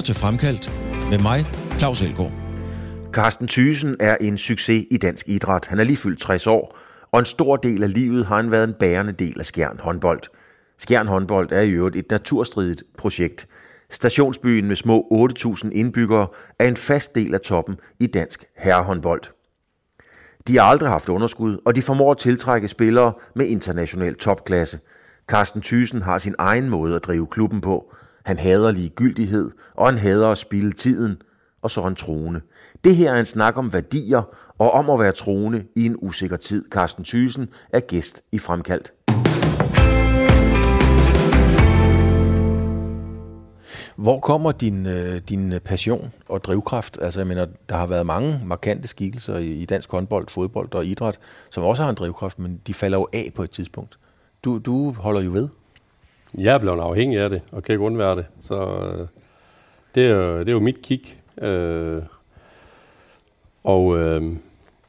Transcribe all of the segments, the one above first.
lytter til Fremkaldt med mig, Claus Elgaard. Carsten Thysen er en succes i dansk idræt. Han er lige fyldt 60 år, og en stor del af livet har han været en bærende del af Skjern håndbold. Skjern håndbold er i øvrigt et naturstridigt projekt. Stationsbyen med små 8.000 indbyggere er en fast del af toppen i dansk herrehåndbold. De har aldrig haft underskud, og de formår at tiltrække spillere med international topklasse. Carsten Thysen har sin egen måde at drive klubben på. Han hader ligegyldighed, og han hader at spille tiden, og så er han troende. Det her er en snak om værdier og om at være troende i en usikker tid. Carsten Thysen er gæst i Fremkaldt. Hvor kommer din, øh, din øh, passion og drivkraft? Altså, jeg mener, der har været mange markante skikkelser i, i dansk håndbold, fodbold og idræt, som også har en drivkraft, men de falder jo af på et tidspunkt. Du, du holder jo ved. Jeg er blevet afhængig af det, og kan ikke undvære det. Så øh, det, er jo, det er jo mit kig. Øh, og øh,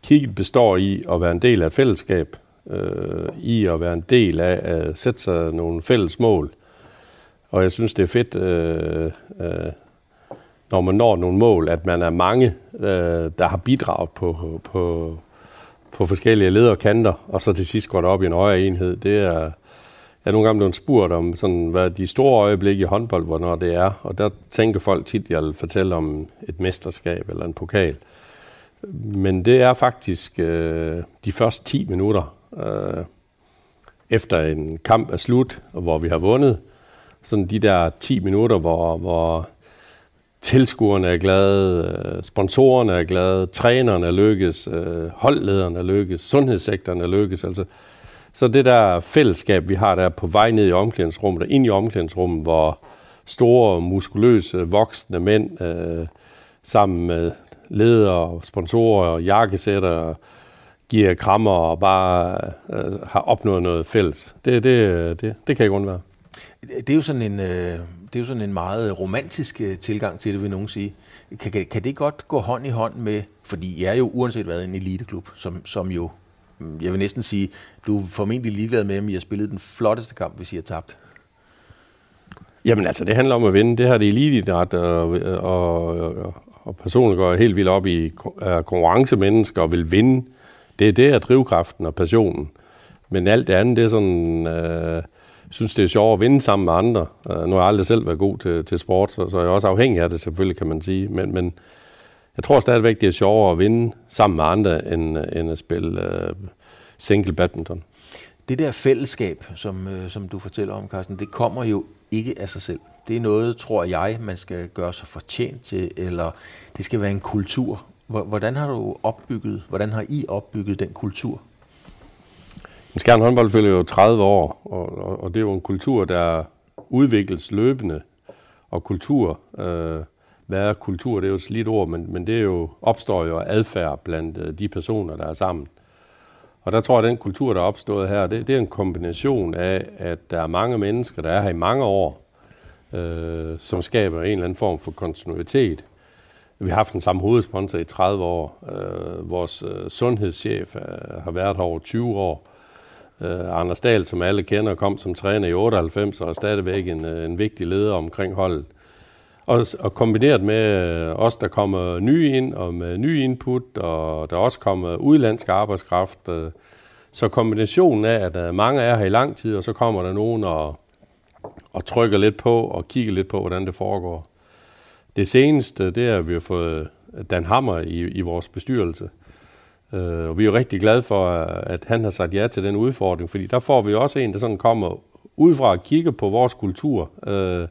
kigget består i at være en del af fællesskab, øh, i at være en del af at sætte sig nogle fælles mål. Og jeg synes, det er fedt, øh, øh, når man når nogle mål, at man er mange, øh, der har bidraget på, på, på forskellige lederkanter, og og så til sidst går det op i en højere enhed. Det er, jeg er nogle gange blevet spurgt om, sådan, hvad de store øjeblikke i håndbold, hvornår det er, og der tænker folk tit, at jeg vil fortælle om et mesterskab eller en pokal. Men det er faktisk øh, de første 10 minutter, øh, efter en kamp er slut, og hvor vi har vundet, sådan de der 10 minutter, hvor, hvor tilskuerne er glade, øh, sponsorerne er glade, trænerne er lykkes, øh, holdlederne er lykkes, sundhedssektoren er lykkes. Altså, så det der fællesskab, vi har der på vej ned i omklædningsrummet, og ind i omklædningsrummet, hvor store, muskuløse, voksne mænd øh, sammen med ledere, sponsorer og jakkesætter giver krammer og bare øh, har opnået noget fælles. Det, det, det, det kan ikke undvære. Det er jo sådan en, øh, det er jo sådan en meget romantisk øh, tilgang til det, vil nogen sige. Kan, kan, kan det godt gå hånd i hånd med, fordi jeg er jo uanset hvad en eliteklub, som, som jo, jeg vil næsten sige, du er formentlig ligeglad med, om I har spillet den flotteste kamp, hvis I har tabt. Jamen altså, det handler om at vinde. Det her det er eliteidræt, og, og, og, og personligt går helt vildt op i konkurrencemennesker og vil vinde. Det er det, er drivkraften og passionen. Men alt det andet, det er sådan... Øh, synes, det er sjovt at vinde sammen med andre. Uh, nu har jeg aldrig selv været god til, til sport, så, så jeg er også afhængig af det selvfølgelig, kan man sige. Men, men jeg tror stadigvæk, det er sjovere at vinde sammen med andre, end, end at spille uh, single badminton. Det der fællesskab, som, uh, som du fortæller om, Carsten, det kommer jo ikke af sig selv. Det er noget, tror jeg, man skal gøre sig fortjent til, eller det skal være en kultur. Hvordan har du opbygget, hvordan har I opbygget den kultur? Skjern håndbold følger jo 30 år, og, og, og det er jo en kultur, der udvikles løbende. Og kultur, øh, hvad er kultur? Det er jo et slidt ord, men, men det er jo, opstår jo adfærd blandt øh, de personer, der er sammen. Og der tror jeg, at den kultur, der er opstået her, det, det er en kombination af, at der er mange mennesker, der er her i mange år, øh, som skaber en eller anden form for kontinuitet. Vi har haft den samme hovedsponsor i 30 år. Øh, vores øh, sundhedschef øh, har været her over 20 år. Øh, Anders Dahl, som alle kender, kom som træner i 98 og er stadigvæk en, øh, en vigtig leder omkring holdet. Og, og kombineret med øh, os, der kommer nye ind og med ny input, og der også kommer udlandsk arbejdskraft. Øh, så kombinationen af, at øh, mange er her i lang tid, og så kommer der nogen og, og trykker lidt på og kigger lidt på, hvordan det foregår. Det seneste, det er, at vi har fået Dan Hammer i, i vores bestyrelse. Og vi er jo rigtig glade for, at han har sagt ja til den udfordring, fordi der får vi også en, der sådan kommer udefra og kigger på vores kultur, øh,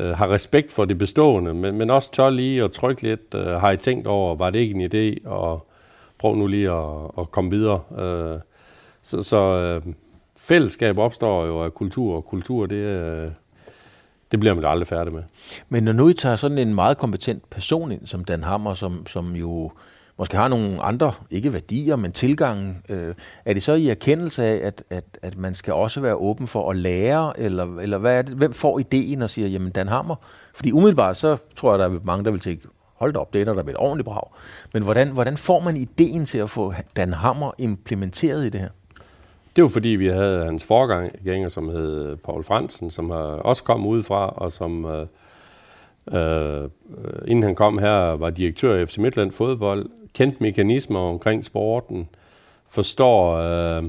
øh, har respekt for det bestående, men, men også tør lige at trykke lidt, øh, har I tænkt over, var det ikke en idé, og prøv nu lige at, at komme videre. Øh, så så øh, fællesskab opstår jo af kultur, og kultur, det, øh, det bliver man aldrig færdig med. Men når nu I tager sådan en meget kompetent person ind, som Dan Hammer, som, som jo måske har nogle andre, ikke værdier, men tilgangen. Øh, er det så i erkendelse af, at, at, at man skal også være åben for at lære, eller, eller hvad er det? hvem får ideen og siger, jamen Dan Hammer? Fordi umiddelbart, så tror jeg, der er mange, der vil tænke, hold da op, det er der, der et ordentligt brag. Men hvordan, hvordan får man ideen til at få Dan Hammer implementeret i det her? Det var fordi, vi havde hans forgænger, som hed Paul Fransen, som har også kom udefra, og som øh, Øh, inden han kom her, var direktør i FC Midtland Fodbold, kendt mekanismer omkring sporten, forstår øh,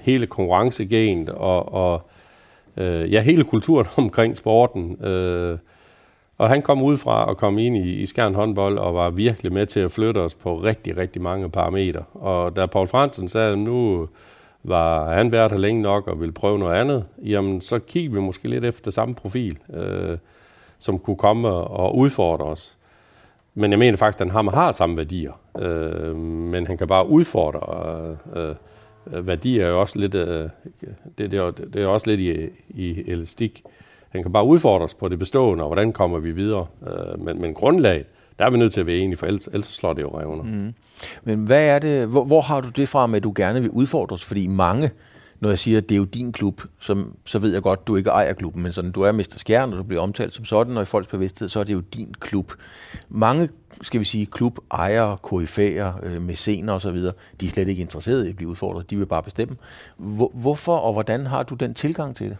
hele konkurrencegenet og, og øh, ja, hele kulturen omkring sporten. Øh, og han kom ud fra og kom ind i, i Skjern håndbold og var virkelig med til at flytte os på rigtig, rigtig mange parametre. Og da Paul Fransen sagde, at nu var han været her længe nok og ville prøve noget andet, jamen så kiggede vi måske lidt efter samme profil, øh, som kunne komme og udfordre os. Men jeg mener faktisk, at han har samme værdier, øh, men han kan bare udfordre øh, øh, værdier er jo også lidt, øh, det, det, er, det er også lidt i, i elastik. Han kan bare udfordres på det bestående, og hvordan kommer vi videre. Øh, men, men grundlaget, der er vi nødt til at være enige, for ellers, ellers slår det jo revner. Mm. Men hvad er det, hvor, hvor har du det fra med, at du gerne vil udfordres? Fordi mange, når jeg siger, at det er jo din klub, som, så ved jeg godt, du ikke ejer klubben, men sådan, du er Mester Skjern, og du bliver omtalt som sådan, og i folks bevidsthed, så er det jo din klub. Mange, skal vi sige, klubejere, KF'er, øh, mæscener osv., de er slet ikke interesserede i at blive udfordret, de vil bare bestemme. Hvor, hvorfor og hvordan har du den tilgang til det?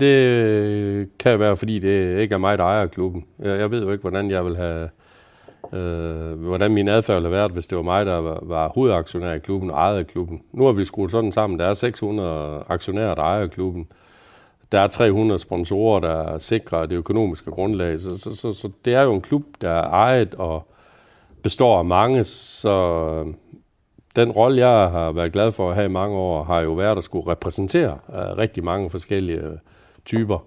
Det kan være, fordi det ikke er mig, der ejer klubben. Jeg, jeg ved jo ikke, hvordan jeg vil have... Øh, hvordan min adfærd ville have været, hvis det var mig, der var, var hovedaktionær i klubben og ejede klubben. Nu har vi skruet sådan sammen. Der er 600 aktionærer, der ejer klubben. Der er 300 sponsorer, der sikrer det økonomiske grundlag. Så, så, så, så det er jo en klub, der er ejet og består af mange. Så øh, den rolle, jeg har været glad for at have i mange år, har jo været at skulle repræsentere uh, rigtig mange forskellige øh, typer.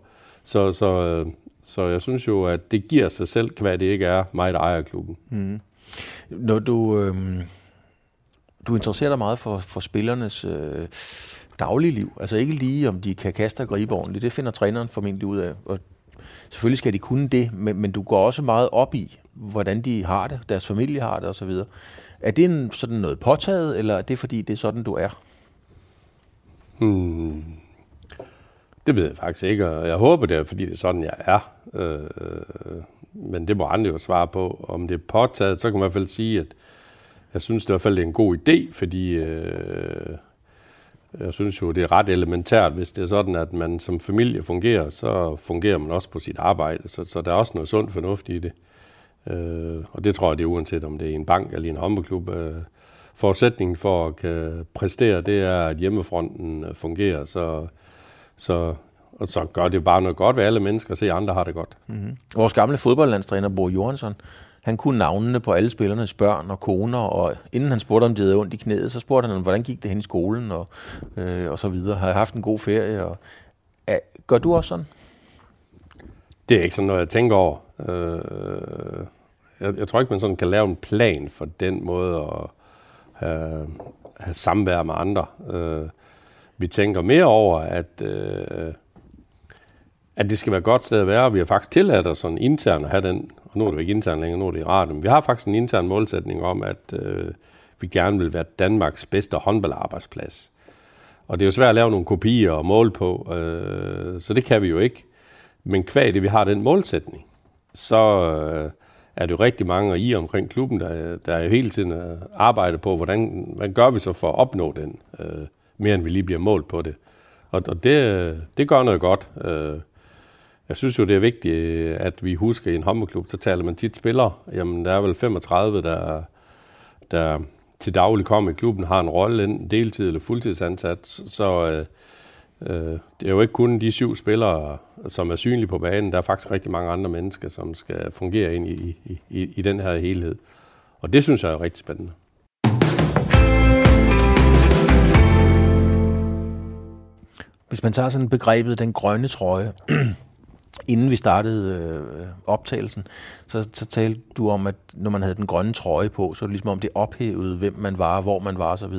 Så, så, så jeg synes jo, at det giver sig selv, hvad det ikke er mig, der ejer klubben. Mm. Når du, øh, du interesserer dig meget for, for spillernes øh, dagligliv, altså ikke lige om de kan kaste og gribe ordentligt, det finder træneren formentlig ud af. Og selvfølgelig skal de kunne det, men, men du går også meget op i, hvordan de har det, deres familie har det osv. Er det en, sådan noget påtaget, eller er det fordi, det er sådan, du er? Hmm. Det ved jeg faktisk ikke, og jeg håber det er, fordi det er sådan, jeg er. Øh, men det må andre jo svare på. Om det er påtaget, så kan man i hvert fald sige, at jeg synes det i hvert fald, det er en god idé, fordi øh, jeg synes jo, det er ret elementært, hvis det er sådan, at man som familie fungerer, så fungerer man også på sit arbejde. Så, så der er også noget sundt fornuft i det. Øh, og det tror jeg, det er uanset om det er en bank eller en håndboldklub. Øh, forudsætningen for at kan præstere, det er, at hjemmefronten fungerer. Så så, og så gør det bare noget godt ved alle mennesker, så andre har det godt. Mm-hmm. Vores gamle fodboldlandstræner, Bo Johansson, han kunne navnene på alle spillernes børn og koner, og inden han spurgte, om de havde ondt i knæet, så spurgte han, hvordan gik det hen i skolen, og, øh, og så videre. Har jeg haft en god ferie? Og, er, gør du også sådan? Det er ikke sådan noget, jeg tænker over. Øh, jeg, jeg tror ikke, man sådan kan lave en plan for den måde at have, have samvær med andre. Øh, vi tænker mere over, at, øh, at det skal være et godt sted at være. Vi har faktisk tilladt os sådan intern at have den, og nu er det jo ikke intern længere, nu er det i radio, men vi har faktisk en intern målsætning om, at øh, vi gerne vil være Danmarks bedste håndboldarbejdsplads. Og det er jo svært at lave nogle kopier og måle på, øh, så det kan vi jo ikke. Men kvæg det, vi har den målsætning, så øh, er det jo rigtig mange, og I omkring klubben, der, der er jo hele tiden øh, arbejder på, hvordan, hvad gør vi så for at opnå den øh, mere end vi lige bliver målt på det. Og, og det, det gør noget godt. Øh, jeg synes jo, det er vigtigt, øh, at vi husker i en håndboldklub, så taler man tit spillere. Jamen, der er vel 35, der, der til daglig kommer i klubben, har en rolle, enten deltid eller fuldtidsansat. Så øh, øh, det er jo ikke kun de syv spillere, som er synlige på banen. Der er faktisk rigtig mange andre mennesker, som skal fungere ind i, i, i, i den her helhed. Og det synes jeg er rigtig spændende. Hvis man tager sådan begrebet den grønne trøje, inden vi startede øh, optagelsen, så, så talte du om, at når man havde den grønne trøje på, så var det ligesom om det ophævede, hvem man var, hvor man var osv.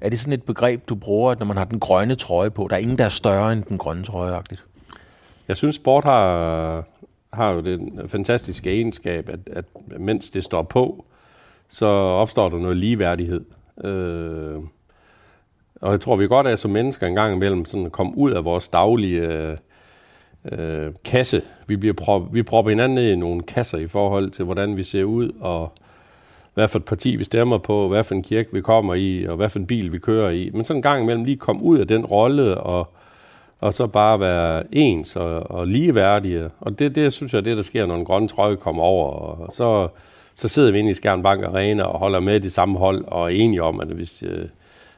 Er det sådan et begreb, du bruger, at når man har den grønne trøje på, der er ingen, der er større end den grønne trøje -agtigt? Jeg synes, sport har, har jo den fantastiske egenskab, at, at mens det står på, så opstår der noget ligeværdighed. Øh, og jeg tror, vi godt er som mennesker en gang imellem sådan at komme ud af vores daglige øh, øh, kasse. Vi, bliver prop, vi propper hinanden ned i nogle kasser i forhold til, hvordan vi ser ud, og hvad for et parti vi stemmer på, hvad for en kirke vi kommer i, og hvad for en bil vi kører i. Men sådan en gang imellem lige komme ud af den rolle og, og så bare være ens og, og ligeværdige. Og det, det synes jeg, det der sker, når en grøn trøje kommer over. Og så, så sidder vi inde i Skjern Bank Arena og holder med de samme hold og er enige om, at hvis, øh,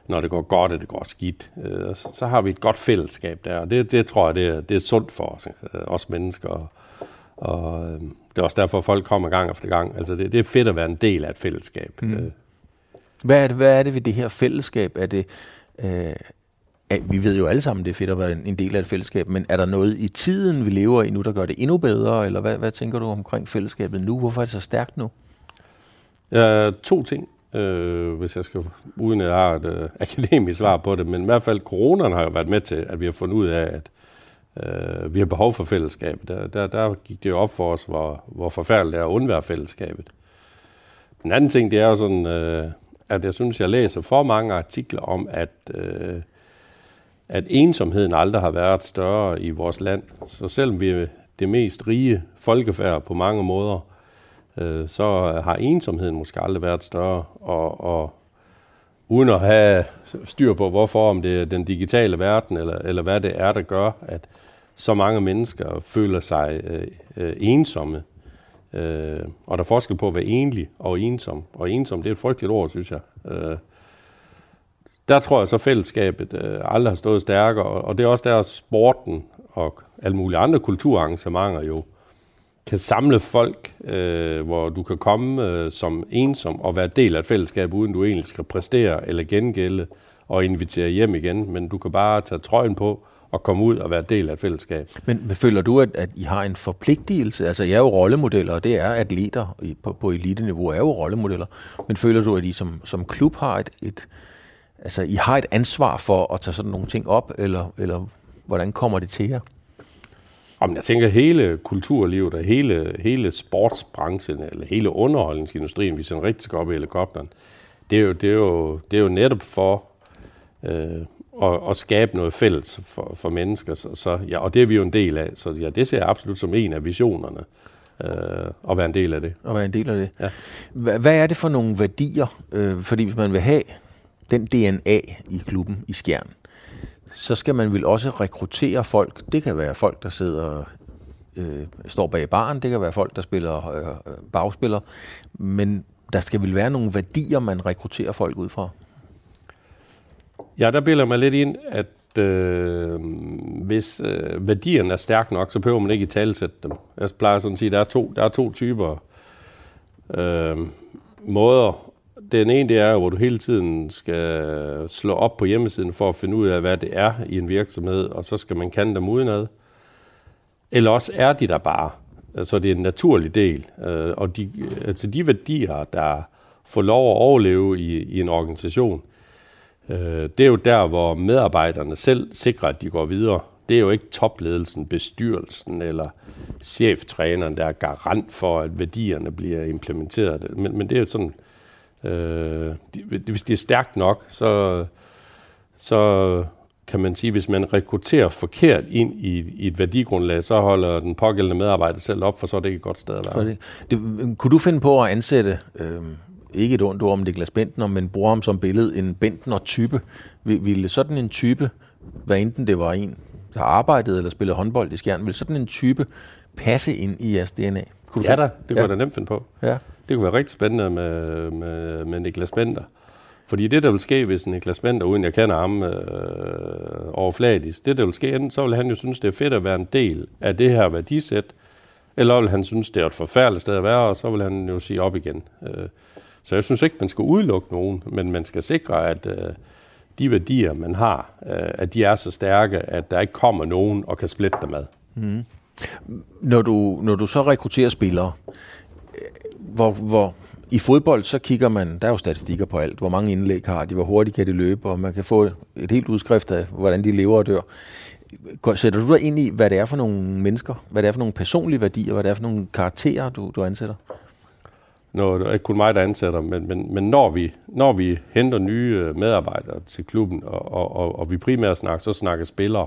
når det går godt, og det går skidt, øh, så har vi et godt fællesskab der. Og det, det tror jeg, det er, det er sundt for os, øh, os mennesker. Og, og øh, det er også derfor, folk kommer gang efter gang. Altså det, det er fedt at være en del af et fællesskab. Mm. Hvad er, det, hvad er det ved det her fællesskab? Er det, øh, at vi ved jo alle sammen, det er fedt at være en del af et fællesskab, men er der noget i tiden, vi lever i nu, der gør det endnu bedre? Eller hvad, hvad tænker du omkring fællesskabet nu? Hvorfor er det så stærkt nu? Ja, to ting, øh, hvis jeg skal, uden at jeg har et øh, akademisk svar på det, men i hvert fald coronaen har jo været med til, at vi har fundet ud af, at øh, vi har behov for fællesskabet. Der, der, der gik det jo op for os, hvor, hvor forfærdeligt det er at undvære fællesskabet. Den anden ting, det er jo sådan, øh, at jeg synes, jeg læser for mange artikler om, at, øh, at ensomheden aldrig har været større i vores land. Så selvom vi er det mest rige folkefærd på mange måder, øh, så har ensomheden måske aldrig været større. Og, og uden at have styr på, hvorfor, om det er den digitale verden, eller, eller hvad det er, der gør, at så mange mennesker føler sig øh, øh, ensomme. Øh, og der er forskel på at være enlig og ensom. Og ensom, det er et frygteligt ord, synes jeg. Øh, der tror jeg så, fællesskabet øh, aldrig har stået stærkere, og det er også der, sporten og alle mulige andre kulturarrangementer jo kan samle folk, øh, hvor du kan komme øh, som ensom og være del af et fællesskab, uden du egentlig skal præstere eller gengælde og invitere hjem igen, men du kan bare tage trøjen på og komme ud og være del af et fællesskab. Men, men føler du, at, at I har en forpligtelse? Altså, jeg er jo rollemodeller, og det er atleter på, på elite-niveau, er jo rollemodeller. Men føler du, at I som, som klub har et, et, altså, I har et ansvar for at tage sådan nogle ting op, eller, eller hvordan kommer det til jer? Jamen, jeg tænker, hele kulturlivet og hele, hele sportsbranchen, eller hele underholdningsindustrien, hvis man rigtig skal op i helikopteren, det er jo, det er jo, det er jo netop for øh, at, at skabe noget fælles for, for mennesker. Så, så, ja, og det er vi jo en del af. Så ja, det ser jeg absolut som en af visionerne. Øh, at være en del af det. At være en del af det. Ja. Hvad, hvad er det for nogle værdier? Øh, fordi hvis man vil have den DNA i klubben i Skjern, så skal man vel også rekruttere folk. Det kan være folk, der sidder øh, står bag baren, det kan være folk, der spiller øh, øh bagspiller, men der skal vel være nogle værdier, man rekrutterer folk ud fra? Ja, der billeder mig lidt ind, at øh, hvis øh, værdierne er stærke nok, så behøver man ikke i talesætte dem. Jeg plejer sådan at sige, at der er to, der er to typer øh, måder. Den ene, det er, hvor du hele tiden skal slå op på hjemmesiden for at finde ud af, hvad det er i en virksomhed, og så skal man kende dem udenad. Eller også er de der bare. Så det er en naturlig del. Øh, og de, altså de værdier, der får lov at overleve i, i en organisation, øh, det er jo der, hvor medarbejderne selv sikrer, at de går videre. Det er jo ikke topledelsen, bestyrelsen eller cheftræneren, der er garant for, at værdierne bliver implementeret. Men, men det er jo sådan, øh, hvis det er stærkt nok, så, så kan man sige, hvis man rekrutterer forkert ind i, i et værdigrundlag, så holder den pågældende medarbejder selv op, for så er det ikke et godt sted at være. Det, det, kunne du finde på at ansætte øh, ikke et ondt ord om Niklas Bentner, men bruger ham som billede, en Bentner-type. Ville sådan en type, hvad enten det var en, der arbejdede eller spillede håndbold i Skjern, ville sådan en type passe ind i jeres DNA? Kunne du ja da, det kunne ja. jeg da nemt finde på. Ja. Det kunne være rigtig spændende med, med, med Niklas Bender. Fordi det, der vil ske, hvis Niklas Bender, uden jeg kender ham øh, overfladisk, det, der vil ske, enten så vil han jo synes, det er fedt at være en del af det her værdisæt, eller vil han synes, det er et forfærdeligt sted at være, og så vil han jo sige op igen. Øh, så jeg synes ikke, man skal udelukke nogen, men man skal sikre, at øh, de værdier, man har, øh, at de er så stærke, at der ikke kommer nogen og kan splitte dem ad. Mm. Når, du, når du så rekrutterer spillere, hvor, hvor i fodbold, så kigger man, der er jo statistikker på alt, hvor mange indlæg har de, hvor hurtigt kan de løbe, og man kan få et helt udskrift af, hvordan de lever og dør. Sætter du dig ind i, hvad det er for nogle mennesker, hvad det er for nogle personlige værdier, hvad det er for nogle karakterer, du, du ansætter? når det er ikke kun mig, der ansætter, men, men, men når, vi, når vi henter nye øh, medarbejdere til klubben, og, og, og, og vi primært snakker, så snakker spillere,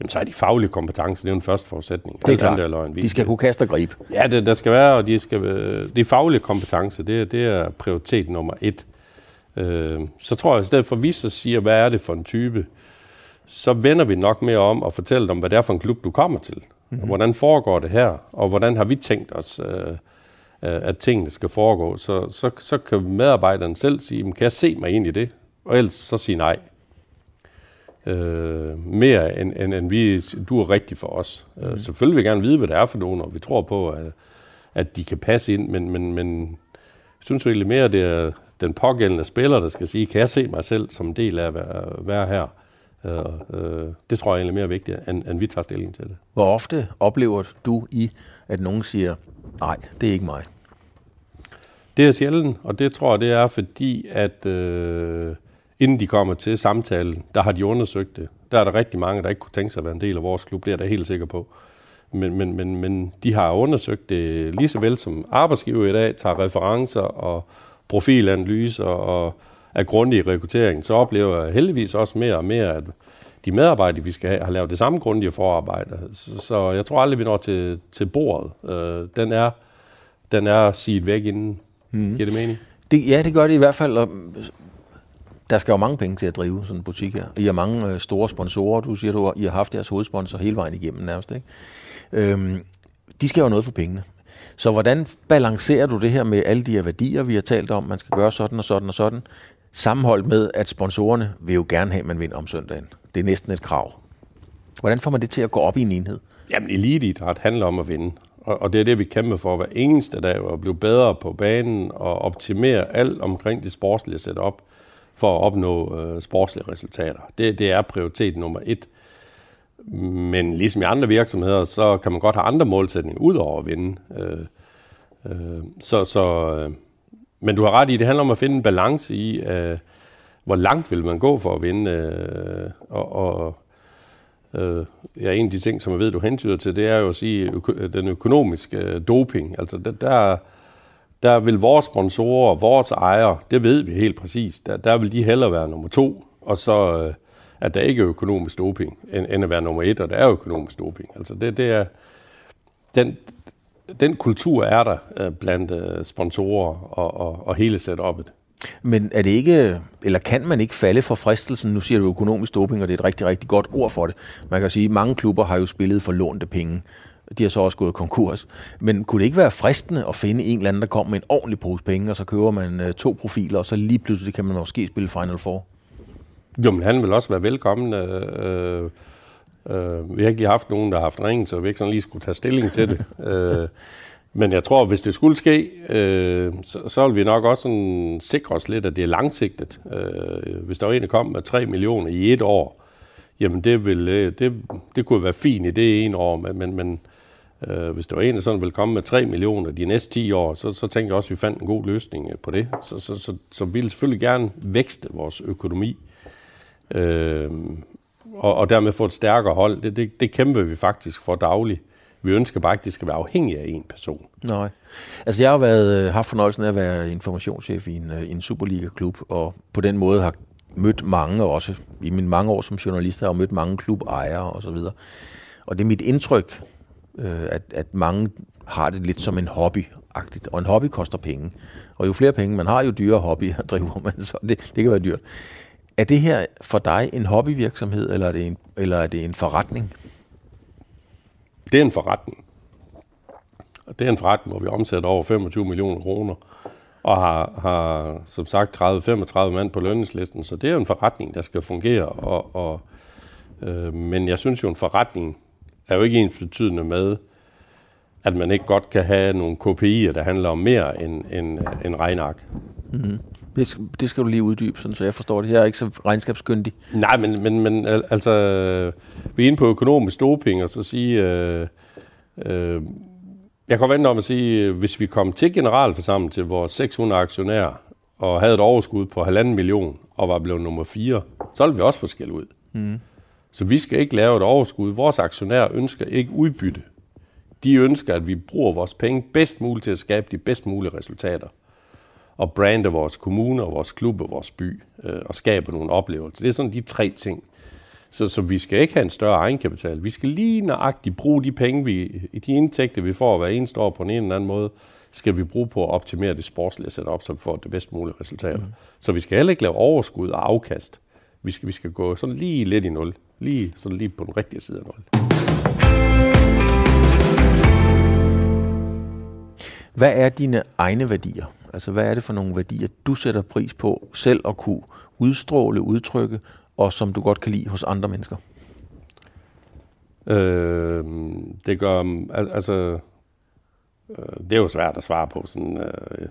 jamen så er de faglige kompetencer, det er jo en første forudsætning. Det er klart. Det er de skal kunne kaste og gribe. Ja, det, der skal være, og de skal, de faglige kompetencer, det, det er prioritet nummer et. Øh, så tror jeg, i stedet for at vi så siger, hvad er det for en type, så vender vi nok mere om og fortæller dem, hvad det er for en klub, du kommer til. Mm-hmm. Og hvordan foregår det her, og hvordan har vi tænkt os, øh, at tingene skal foregå. Så, så, så kan medarbejderen selv sige, kan jeg se mig ind i det? Og ellers så sige nej. Øh, mere end, end, end vi, du er rigtig for os. Mm. Øh, selvfølgelig vil vi gerne vide, hvad det er for nogen, og vi tror på, at, at de kan passe ind, men, men, men jeg synes egentlig mere, det er den pågældende spiller, der skal sige, kan jeg se mig selv som en del af at være, være her? Øh, øh, det tror jeg egentlig er mere vigtigt, end, end vi tager stilling til det. Hvor ofte oplever du i, at nogen siger, nej, det er ikke mig? Det er sjældent, og det tror jeg, det er fordi, at øh, inden de kommer til samtalen, der har de undersøgt det. Der er der rigtig mange, der ikke kunne tænke sig at være en del af vores klub, det er jeg da helt sikker på. Men, men, men, men de har undersøgt det lige så vel som arbejdsgiver i dag, tager referencer og profilanalyser og er grundig i rekruttering, så oplever jeg heldigvis også mere og mere, at de medarbejdere, vi skal have, har lavet det samme grundige forarbejde. Så, så jeg tror aldrig, vi når til, til bordet. Øh, den er, den er siget væk inden. Mm. Giver det mening? Det, ja, det gør det i hvert fald. Og der skal jo mange penge til at drive sådan en butik her. I har mange øh, store sponsorer. Du siger, du I har haft jeres hovedsponsor hele vejen igennem nærmest. Ikke? Øhm, de skal jo noget for pengene. Så hvordan balancerer du det her med alle de her værdier, vi har talt om, man skal gøre sådan og sådan og sådan, sammenholdt med, at sponsorerne vil jo gerne have, at man vinder om søndagen. Det er næsten et krav. Hvordan får man det til at gå op i en enhed? Jamen, eliteidræt handler om at vinde. Og, og det er det, vi kæmper for hver eneste dag, at blive bedre på banen og optimere alt omkring det sportslige setup for at opnå øh, sportslige resultater. Det, det er prioritet nummer et. Men ligesom i andre virksomheder, så kan man godt have andre målsætninger ud over at vinde. Øh, øh, så, så, øh, men du har ret i, det handler om at finde en balance i, øh, hvor langt vil man gå for at vinde. Øh, og, og øh, ja, en af de ting, som jeg ved, du hentyder til, det er jo at sige øko- den økonomiske øh, doping. Altså der, der, der vil vores sponsorer, vores ejere, det ved vi helt præcis, der, der vil de hellere være nummer to, og så øh, at der ikke er økonomisk doping, end, end at være nummer et, og der er økonomisk doping. Altså det, det er, den, den kultur er der øh, blandt øh, sponsorer og, og, og hele setup'et. Men er det ikke, eller kan man ikke falde for fristelsen? Nu siger du økonomisk doping, og det er et rigtig, rigtig godt ord for det. Man kan sige, at mange klubber har jo spillet for lånte penge. De har så også gået konkurs. Men kunne det ikke være fristende at finde en eller anden, der kommer med en ordentlig pose penge, og så køber man øh, to profiler, og så lige pludselig kan man måske spille Final Four? Jo, men han vil også være velkommen. Øh, øh, vi har ikke haft nogen, der har haft ringet, så vi ikke sådan lige skulle tage stilling til det. øh, men jeg tror, hvis det skulle ske, øh, så, så vil vi nok også sådan sikre os lidt, at det er langsigtet. Øh, hvis der var en, der kom med 3 millioner i et år, jamen det, vil, øh, det, det kunne være fint i det ene år, men, men, men øh, hvis der var en, der sådan ville komme med 3 millioner de næste 10 år, så, så tænkte jeg også, at vi fandt en god løsning øh, på det. Så, så, så, så vi vil selvfølgelig gerne vækste vores økonomi, øh, og, og dermed få et stærkere hold. Det, det, det kæmper vi faktisk for dagligt. Vi ønsker bare ikke, at det skal være afhængigt af en person. Nej. Altså jeg har været, øh, haft fornøjelsen af at være informationschef i en, øh, en Superliga-klub, og på den måde har mødt mange også. I mine mange år som journalist har jeg mødt mange klubejere og så videre. Og det er mit indtryk, øh, at, at mange har det lidt som en hobby -agtigt. Og en hobby koster penge. Og jo flere penge man har, jo dyrere hobby driver man. Så det, det kan være dyrt. Er det her for dig en hobbyvirksomhed, eller er det en, eller er det en forretning? Det er en forretning. Og Det er en forretning, hvor vi omsætter over 25 millioner kroner, og har, har som sagt 30-35 mand på lønningslisten, så det er en forretning, der skal fungere. Og, og, øh, men jeg synes jo, en forretning er jo ikke ens betydende med, at man ikke godt kan have nogle KPI'er, der handler om mere end, end, end regnark. Mm-hmm. Det, det skal du lige uddybe, sådan, så jeg forstår det. Jeg er ikke så regnskabskyndig. Nej, men, men, men altså, vi er inde på økonomisk doping, og så sige, øh, øh, jeg kan vente om at sige, hvis vi kom til generalforsamling til vores 600 aktionærer, og havde et overskud på halvanden million, og var blevet nummer 4, så ville vi også få skæld ud. Mm. Så vi skal ikke lave et overskud. Vores aktionærer ønsker ikke udbytte. De ønsker, at vi bruger vores penge bedst muligt til at skabe de bedst mulige resultater og brande vores kommune og vores klub og vores by øh, og skabe nogle oplevelser. Det er sådan de tre ting. Så, så vi skal ikke have en større egenkapital. Vi skal lige nøjagtigt bruge de penge, vi, de indtægter, vi får hver eneste år på en eller anden måde, skal vi bruge på at optimere det sportslige setup, så vi får det bedst mulige resultat. Mm. Så vi skal heller ikke lave overskud og afkast. Vi skal, vi skal gå sådan lige lidt i nul. Lige, sådan lige på den rigtige side af nul. Hvad er dine egne værdier? Altså, hvad er det for nogle værdier, du sætter pris på selv at kunne udstråle, udtrykke, og som du godt kan lide hos andre mennesker? Øh, det gør, al- altså, øh, det er jo svært at svare på. Sådan, øh,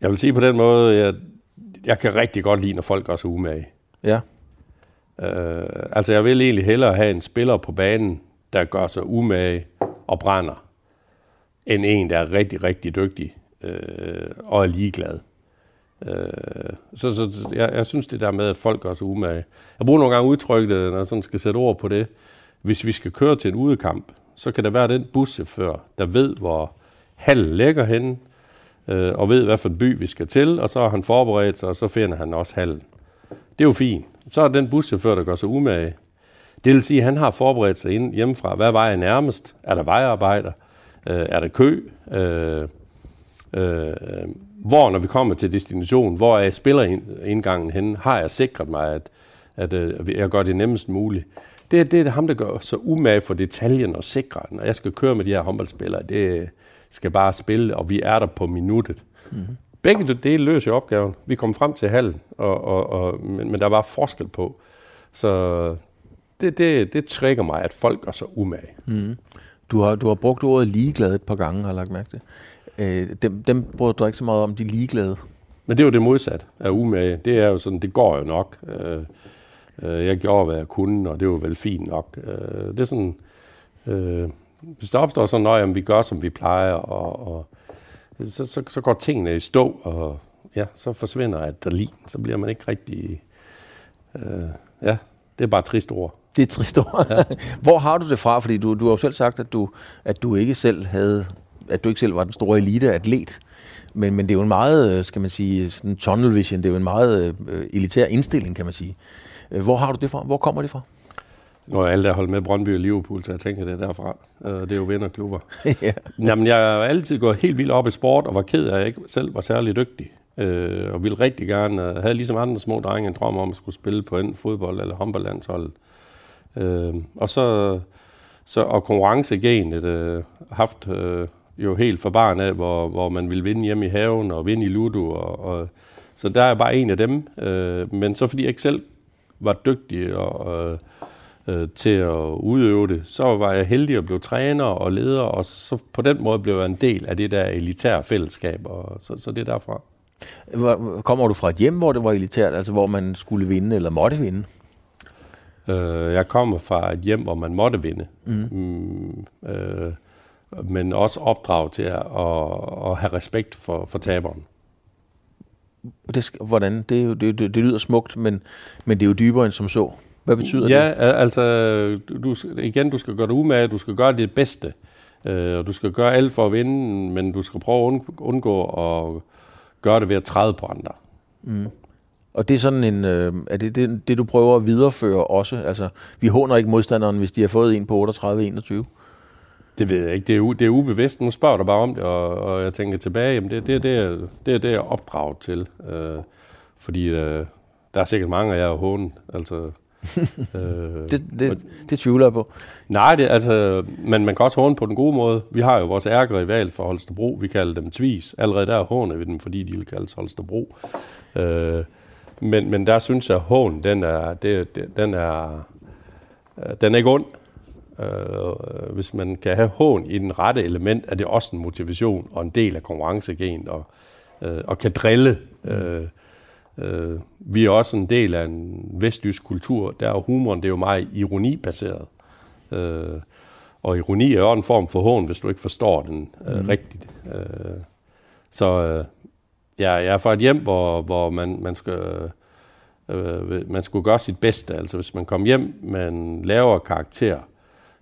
jeg vil sige på den måde, jeg, jeg kan rigtig godt lide, når folk gør sig umage. Ja. Øh, altså, jeg vil egentlig hellere have en spiller på banen, der gør sig umage og brænder, end en, der er rigtig, rigtig dygtig øh, og er ligeglad. Øh, så så jeg, jeg synes det der med, at folk gør sig umage. Jeg bruger nogle gange udtrykket, når jeg sådan skal sætte ord på det. Hvis vi skal køre til en udekamp, så kan der være den buschauffør, der ved, hvor hallen ligger henne, øh, og ved, hvad for en by vi skal til, og så har han forberedt sig, og så finder han også hallen. Det er jo fint. Så er den buschauffør, der gør sig umage. Det vil sige, at han har forberedt sig ind hjemmefra. Hvad vej er nærmest? Er der vejarbejder? Øh, er der kø? Øh, øh, hvor, når vi kommer til destinationen, hvor er spillerindgangen henne? Har jeg sikret mig, at, at at jeg gør det nemmest muligt? Det, det er ham, der gør så umage for detaljen og sikrer, når jeg skal køre med de her håndboldspillere, det skal bare spille, og vi er der på minuttet. Mm-hmm. Begge dele løser opgaven. Vi kom frem til halven, og, og, og, men, men der var forskel på. Så det, det, det trigger mig, at folk gør så umage. Mm. Du, har, du har brugt ordet ligeglad et par gange, har jeg lagt mærke til. Øh, dem, dem bruger du ikke så meget om, de ligeglade. Men det er jo det modsat af umage. Det er jo sådan, det går jo nok. Øh, øh, jeg gjorde, hvad jeg kunne, og det var vel fint nok. Øh, det er sådan, øh, hvis der opstår sådan noget, at vi gør, som vi plejer, og, og så, så, så går tingene i stå, og ja, så forsvinder adrenalin. Så bliver man ikke rigtig... Øh, ja, det er bare trist ord. Det er trist ord. Ja. Hvor har du det fra? Fordi du, du har jo selv sagt, at du, at du ikke selv havde at du ikke selv var den store elite-atlet. Men, men det er jo en meget, skal man sige, sådan tunnel vision, det er jo en meget øh, elitær indstilling, kan man sige. Øh, hvor har du det fra? Hvor kommer det fra? Nu er alle der holdt med Brøndby og Liverpool, så jeg tænker, det er derfra. Det er jo vinderklubber. ja. Jamen, jeg har altid gået helt vildt op i sport, og var ked af, at jeg ikke selv var særlig dygtig. Øh, og ville rigtig gerne, øh, havde ligesom andre små drenge en drøm om at skulle spille på en fodbold- eller håndboldlandshold. Øh, og så, så og konkurrencegenet øh, haft øh, jo helt fra barn af, hvor, hvor man ville vinde hjemme i haven og vinde i Ludo. Og, og, så der er bare en af dem. Øh, men så fordi jeg ikke selv var dygtig og, øh, til at udøve det, så var jeg heldig at blive træner og leder, og så på den måde blev jeg en del af det der elitære fællesskab, og så, så det er derfra. Kommer du fra et hjem, hvor det var elitært, altså hvor man skulle vinde eller måtte vinde? Øh, jeg kommer fra et hjem, hvor man måtte vinde. Mm. Mm, øh, men også opdrag til at, at, at have respekt for, for taberen. Det, hvordan? Det, er det, det, det lyder smukt, men, men det er jo dybere end som så. Hvad betyder ja, det? Ja, altså, du, igen, du skal gøre det umage, du skal gøre det bedste, øh, og du skal gøre alt for at vinde, men du skal prøve at undgå at gøre det ved at træde på andre. Mm. Og det er sådan en, øh, er det, det det, du prøver at videreføre også? Altså, vi håner ikke modstanderen, hvis de har fået en på 38-21? Det ved jeg ikke. Det er, det er ubevidst. Nu spørger du bare om det, og, og jeg tænker tilbage, jamen det, det, det, er, det det, jeg er opdraget til. Øh, fordi øh, der er sikkert mange af jer hånden. Altså, øh, det, det, det tvivler jeg på. Nej, det, altså, men man kan også håne på den gode måde. Vi har jo vores ærgere rival for Holstebro. Vi kalder dem Tvis. Allerede der håner vi dem, fordi de vil kaldes Holstebro. Øh, men, men der synes jeg, at hån, den er, det, det, den er, den er ikke ond. Øh, hvis man kan have hån i den rette element, er det også en motivation og en del af konkurrencegenet og, øh, og kan drille. Øh, øh, vi er også en del af en vestjysk kultur, der er humoren, det er jo meget ironibaseret. Øh, og ironi er jo en form for hån, hvis du ikke forstår den øh, mm. rigtigt. Øh, så øh, ja, jeg er fra et hjem, hvor, hvor man, man skal... Øh, man skulle gøre sit bedste. Altså hvis man kom hjem med en lavere karakter,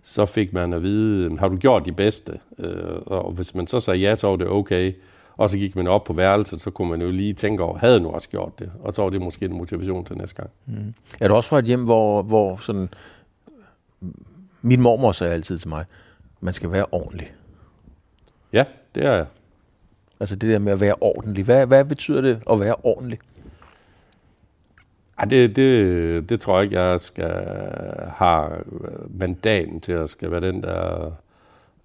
så fik man at vide, har du gjort dit bedste? Øh, og hvis man så sagde ja, så var det okay. Og så gik man op på værelset, så kunne man jo lige tænke over, havde nu også gjort det? Og så var det måske en motivation til næste gang. Mm. Er du også fra et hjem, hvor, hvor sådan... Min mormor sagde altid til mig, man skal være ordentlig. Ja, det er jeg. Altså det der med at være ordentlig. Hvad, hvad betyder det at være ordentlig? Ej, det, det, det tror jeg ikke, jeg skal have mandaten til at skal være den, der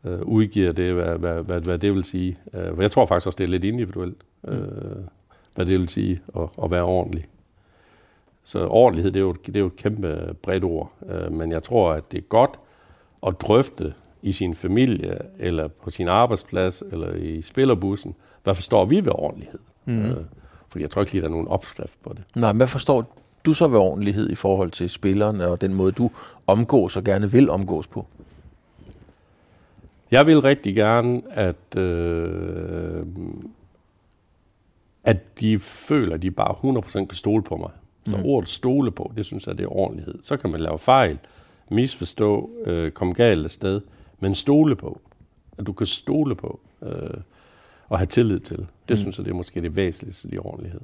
øh, udgiver det, hvad, hvad, hvad, hvad det vil sige. Øh, jeg tror faktisk også, det er lidt individuelt, øh, hvad det vil sige at, at være ordentlig. Så ordentlighed, det er jo, det er jo et kæmpe bredt ord. Øh, men jeg tror, at det er godt at drøfte i sin familie, eller på sin arbejdsplads, eller i spillerbussen, hvad forstår vi ved ordentlighed? Mm. Øh, fordi jeg tror ikke lige, der er nogen opskrift på det. Nej, men hvad forstår du så ved ordentlighed i forhold til spillerne, og den måde, du omgås og gerne vil omgås på? Jeg vil rigtig gerne, at, øh, at de føler, at de bare 100% kan stole på mig. Så mm. ordet stole på, det synes jeg, det er ordentlighed. Så kan man lave fejl, misforstå, øh, komme galt af sted, men stole på. At du kan stole på øh, og have tillid til. Det mm. synes jeg, det er måske det væsentligste i ordentlighed.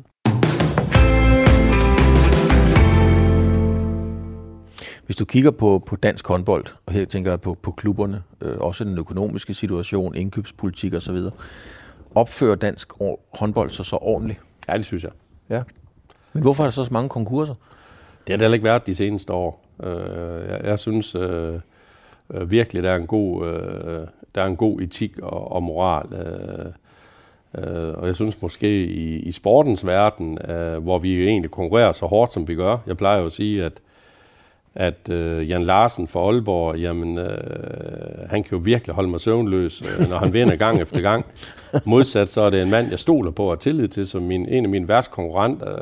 Hvis du kigger på, på dansk håndbold, og her tænker jeg på, på klubberne, øh, også den økonomiske situation, indkøbspolitik osv., opfører dansk håndbold sig så ordentligt? Ja, det synes jeg. Ja. Men hvorfor er der så så mange konkurser? Det har det heller ikke været de seneste år. Øh, jeg, jeg synes øh, øh, virkelig, der er en god, øh, der er en god etik og, og moral. Øh, øh, og jeg synes måske i, i sportens verden, øh, hvor vi egentlig konkurrerer så hårdt, som vi gør. Jeg plejer jo at sige, at at øh, Jan Larsen fra Aalborg, jamen, øh, han kan jo virkelig holde mig søvnløs, øh, når han vinder gang efter gang. Modsat så er det en mand, jeg stoler på og tillid til, som min, en af mine værste konkurrenter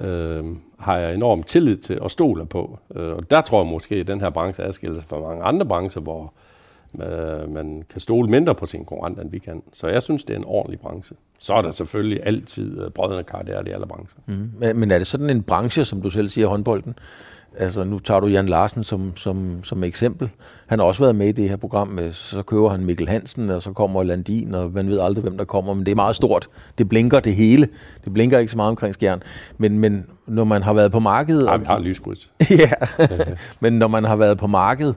øh, øh, har jeg enormt tillid til og stoler på. Øh, og der tror jeg måske, at den her branche adskiller sig fra mange andre brancher, hvor øh, man kan stole mindre på sin konkurrenter, end vi kan. Så jeg synes, det er en ordentlig branche. Så er der selvfølgelig altid øh, brødrene kar, det er det i alle brancher. Mm. Men er det sådan en branche, som du selv siger, håndbolden? Altså, nu tager du Jan Larsen som, som, som eksempel. Han har også været med i det her program. Med, så køber han Mikkel Hansen, og så kommer Landin, og man ved aldrig, hvem der kommer. Men det er meget stort. Det blinker det hele. Det blinker ikke så meget omkring skjern. Men, men når man har været på markedet... Nej, vi har lyskryds. ja, men når man har været på markedet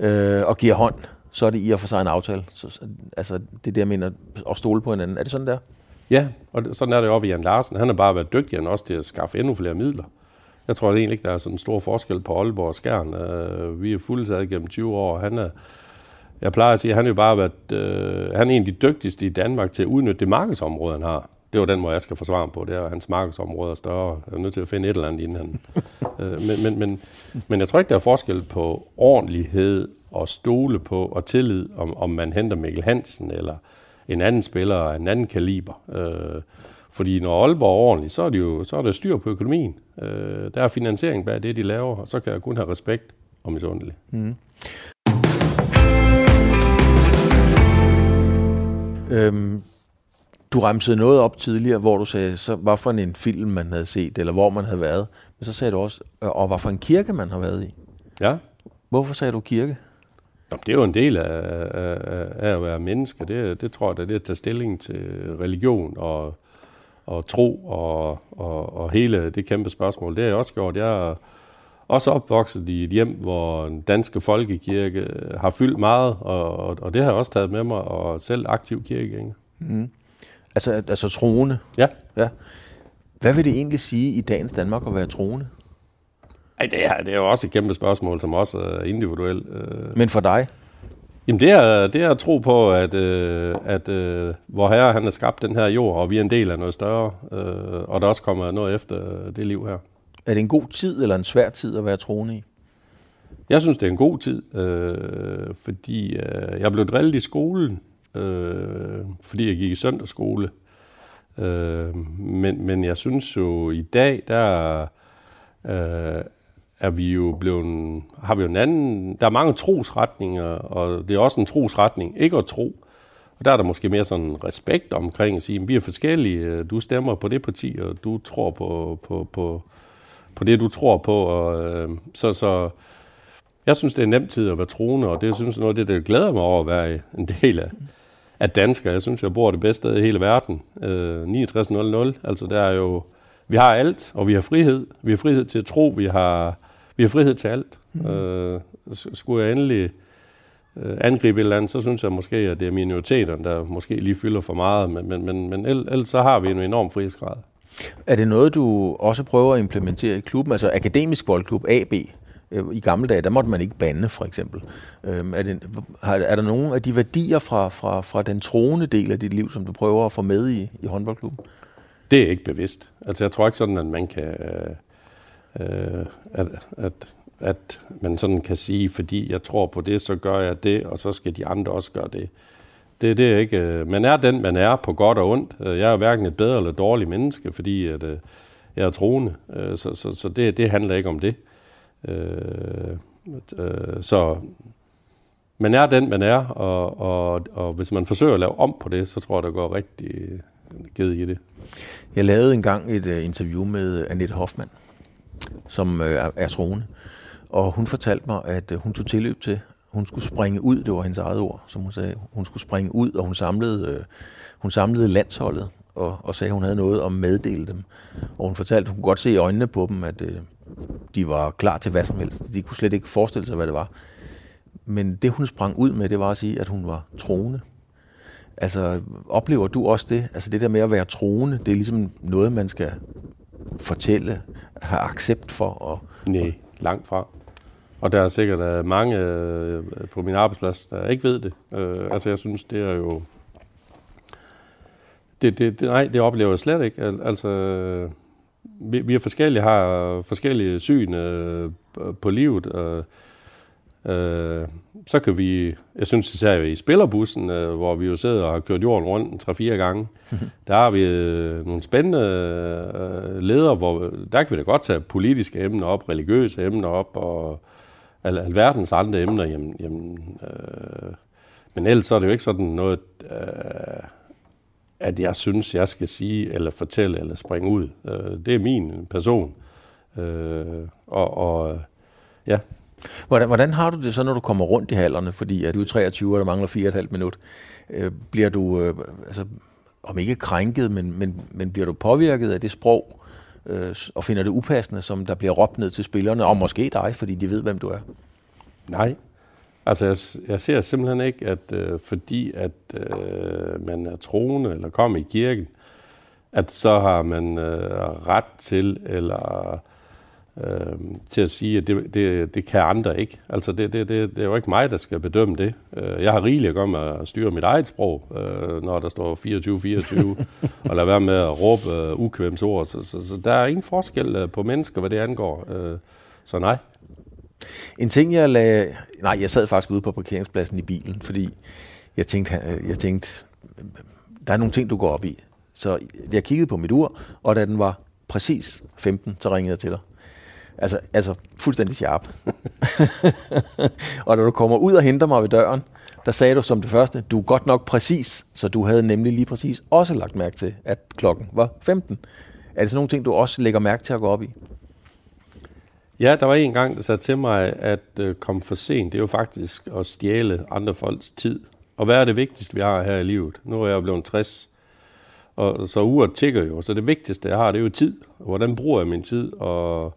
øh, og giver hånd, så er det i og for sig en aftale. Så, altså, det er det, jeg mener, at stole på hinanden. Er det sådan der? Ja, og sådan er det også ved Jan Larsen. Han har bare været dygtig end også til at skaffe endnu flere midler. Jeg tror egentlig ikke, der er sådan en stor forskel på Aalborg og Skjern. Uh, vi er fuldtaget gennem 20 år. Han er, jeg plejer at sige, at han er jo bare været, uh, han er en af de dygtigste i Danmark til at udnytte det markedsområde, han har. Det var den måde, jeg skal forsvare på. Det er, at hans markedsområde er større. Jeg er nødt til at finde et eller andet inden han... uh, men, men, men, men jeg tror ikke, der er forskel på ordentlighed og stole på og tillid, om, om man henter Mikkel Hansen eller en anden spiller af en anden kaliber. Øh, fordi når Aalborg er ordentligt, så er, det jo, så er der styr på økonomien. Øh, der er finansiering bag det, de laver, og så kan jeg kun have respekt om misundelig. Mm. Øhm, du remsede noget op tidligere, hvor du sagde, så, hvad for en film man havde set, eller hvor man havde været. Men så sagde du også, og hvad for en kirke man har været i. Ja. Hvorfor sagde du kirke? Jamen, det er jo en del af, af, af at være menneske. Det, det tror jeg, det er at tage stilling til religion og, og tro og, og, og hele det kæmpe spørgsmål. Det har jeg også gjort. Jeg er også opvokset i et hjem, hvor den danske folkekirke har fyldt meget, og, og, og det har jeg også taget med mig, og selv aktiv kirkegænger. Mm. Altså, altså troende? Ja. ja. Hvad vil det egentlig sige i dagens Danmark at være troende? Ej, det er, det er jo også et kæmpe spørgsmål, som også er individuelt. Øh. Men for dig? Jamen det er, det er at tro på, at, øh, at øh, vor Herre han har skabt den her jord, og vi er en del af noget større, øh, og der også kommer noget efter det liv her. Er det en god tid eller en svær tid at være troende i? Jeg synes, det er en god tid, øh, fordi øh, jeg blev drillet i skolen, øh, fordi jeg gik i søndagsskole. Øh, men, men jeg synes jo, i dag, der øh, er vi jo blevet, har vi jo en anden, der er mange trosretninger, og det er også en trosretning, ikke at tro. Og der er der måske mere sådan respekt omkring at sige, at vi er forskellige, øh, du stemmer på det parti, og du tror på, på, på, på det, du tror på. Og, øh, så, så jeg synes, det er nemt tid at være troende, og det jeg synes noget af det, der glæder mig over at være en del af, af dansker. Jeg synes, jeg bor det bedste sted i hele verden. Øh, 6900, altså der er jo, vi har alt, og vi har frihed. Vi har frihed til at tro, vi har vi har frihed til alt. Mm. Øh, skulle jeg endelig øh, angribe et eller andet, så synes jeg måske, at det er minoriteterne, der måske lige fylder for meget, men, men, men, men ellers så har vi en enorm frihedsgrad. Er det noget, du også prøver at implementere i klubben? Altså Akademisk Boldklub, AB, øh, i gamle dage, der måtte man ikke bande, for eksempel. Øhm, er, det, er der nogle af de værdier fra, fra, fra den troende del af dit liv, som du prøver at få med i, i håndboldklubben? Det er ikke bevidst. Altså jeg tror ikke sådan, at man kan... Øh, øh at, at, at man sådan kan sige, fordi jeg tror på det, så gør jeg det, og så skal de andre også gøre det. Det, det er ikke... Øh, man er den, man er på godt og ondt. Øh, jeg er hverken et bedre eller dårligt menneske, fordi at, øh, jeg er troende. Øh, så, så, så det, det handler ikke om det. Så man er den, man er, og, og, og hvis man forsøger at lave om på det, så tror jeg, der går rigtig givet i det. Jeg lavede engang et interview med Annette Hoffmann, som øh, er, er troende. Og hun fortalte mig, at øh, hun tog tilløb til, hun skulle springe ud, det var hendes eget ord, som hun sagde. Hun skulle springe ud, og hun samlede, øh, hun samlede landsholdet, og, og sagde, at hun havde noget at meddele dem. Og hun fortalte, at hun kunne godt se i øjnene på dem, at øh, de var klar til hvad som helst. De kunne slet ikke forestille sig, hvad det var. Men det, hun sprang ud med, det var at sige, at hun var troende. Altså, oplever du også det? Altså det der med at være troende, det er ligesom noget, man skal fortælle, have accept for. Og, Nej, langt fra. Og der er sikkert øh, mange øh, på min arbejdsplads, der ikke ved det. Øh, altså jeg synes, det er jo... Det, det, det, nej, det oplever jeg slet ikke. Al, altså, vi, vi er forskellige, har forskellige syn øh, på livet. Øh, uh, så kan vi, jeg synes især i spillerbussen, uh, hvor vi jo sidder og har kørt jorden rundt tre-fire gange, der har vi uh, nogle spændende uh, ledere, hvor der kan vi da godt tage politiske emner op, religiøse emner op, og al, alverdens andre emner, jamen, jamen øh, men ellers så er det jo ikke sådan noget, øh, at jeg synes, jeg skal sige, eller fortælle, eller springe ud. Øh, det er min person. Øh, og, og ja. Hvordan, hvordan har du det så, når du kommer rundt i hallerne? Fordi at du er 23, og der mangler 4,5 minut. Øh, bliver du, øh, altså, om ikke krænket, men, men, men bliver du påvirket af det sprog, øh, og finder det upassende, som der bliver råbt ned til spillerne, og måske dig, fordi de ved, hvem du er? Nej. Altså, jeg, jeg ser simpelthen ikke, at øh, fordi at øh, man er troende eller kommer i kirken, at så har man øh, ret til eller øh, til at sige, at det, det, det kan andre ikke. Altså, det, det, det, det er jo ikke mig, der skal bedømme det. Øh, jeg har rigeligt at gøre med at styre mit eget sprog, øh, når der står 24-24, og lade være med at råbe øh, ukvemsord. Så, så, så der er ingen forskel øh, på mennesker, hvad det angår. Øh, så nej. En ting, jeg lagde... Nej, jeg sad faktisk ude på parkeringspladsen i bilen, fordi jeg tænkte, jeg tænkte der er nogle ting, du går op i. Så jeg kiggede på mit ur, og da den var præcis 15, så ringede jeg til dig. Altså, altså fuldstændig sharp. og når du kommer ud og henter mig ved døren, der sagde du som det første, du er godt nok præcis, så du havde nemlig lige præcis også lagt mærke til, at klokken var 15. Er det sådan nogle ting, du også lægger mærke til at gå op i? Ja, der var en gang, der sagde til mig, at øh, komme for sent, det er jo faktisk at stjæle andre folks tid. Og hvad er det vigtigste, vi har her i livet? Nu er jeg blevet 60, og så uret tigger jo, så det vigtigste, jeg har, det er jo tid. Hvordan bruger jeg min tid, og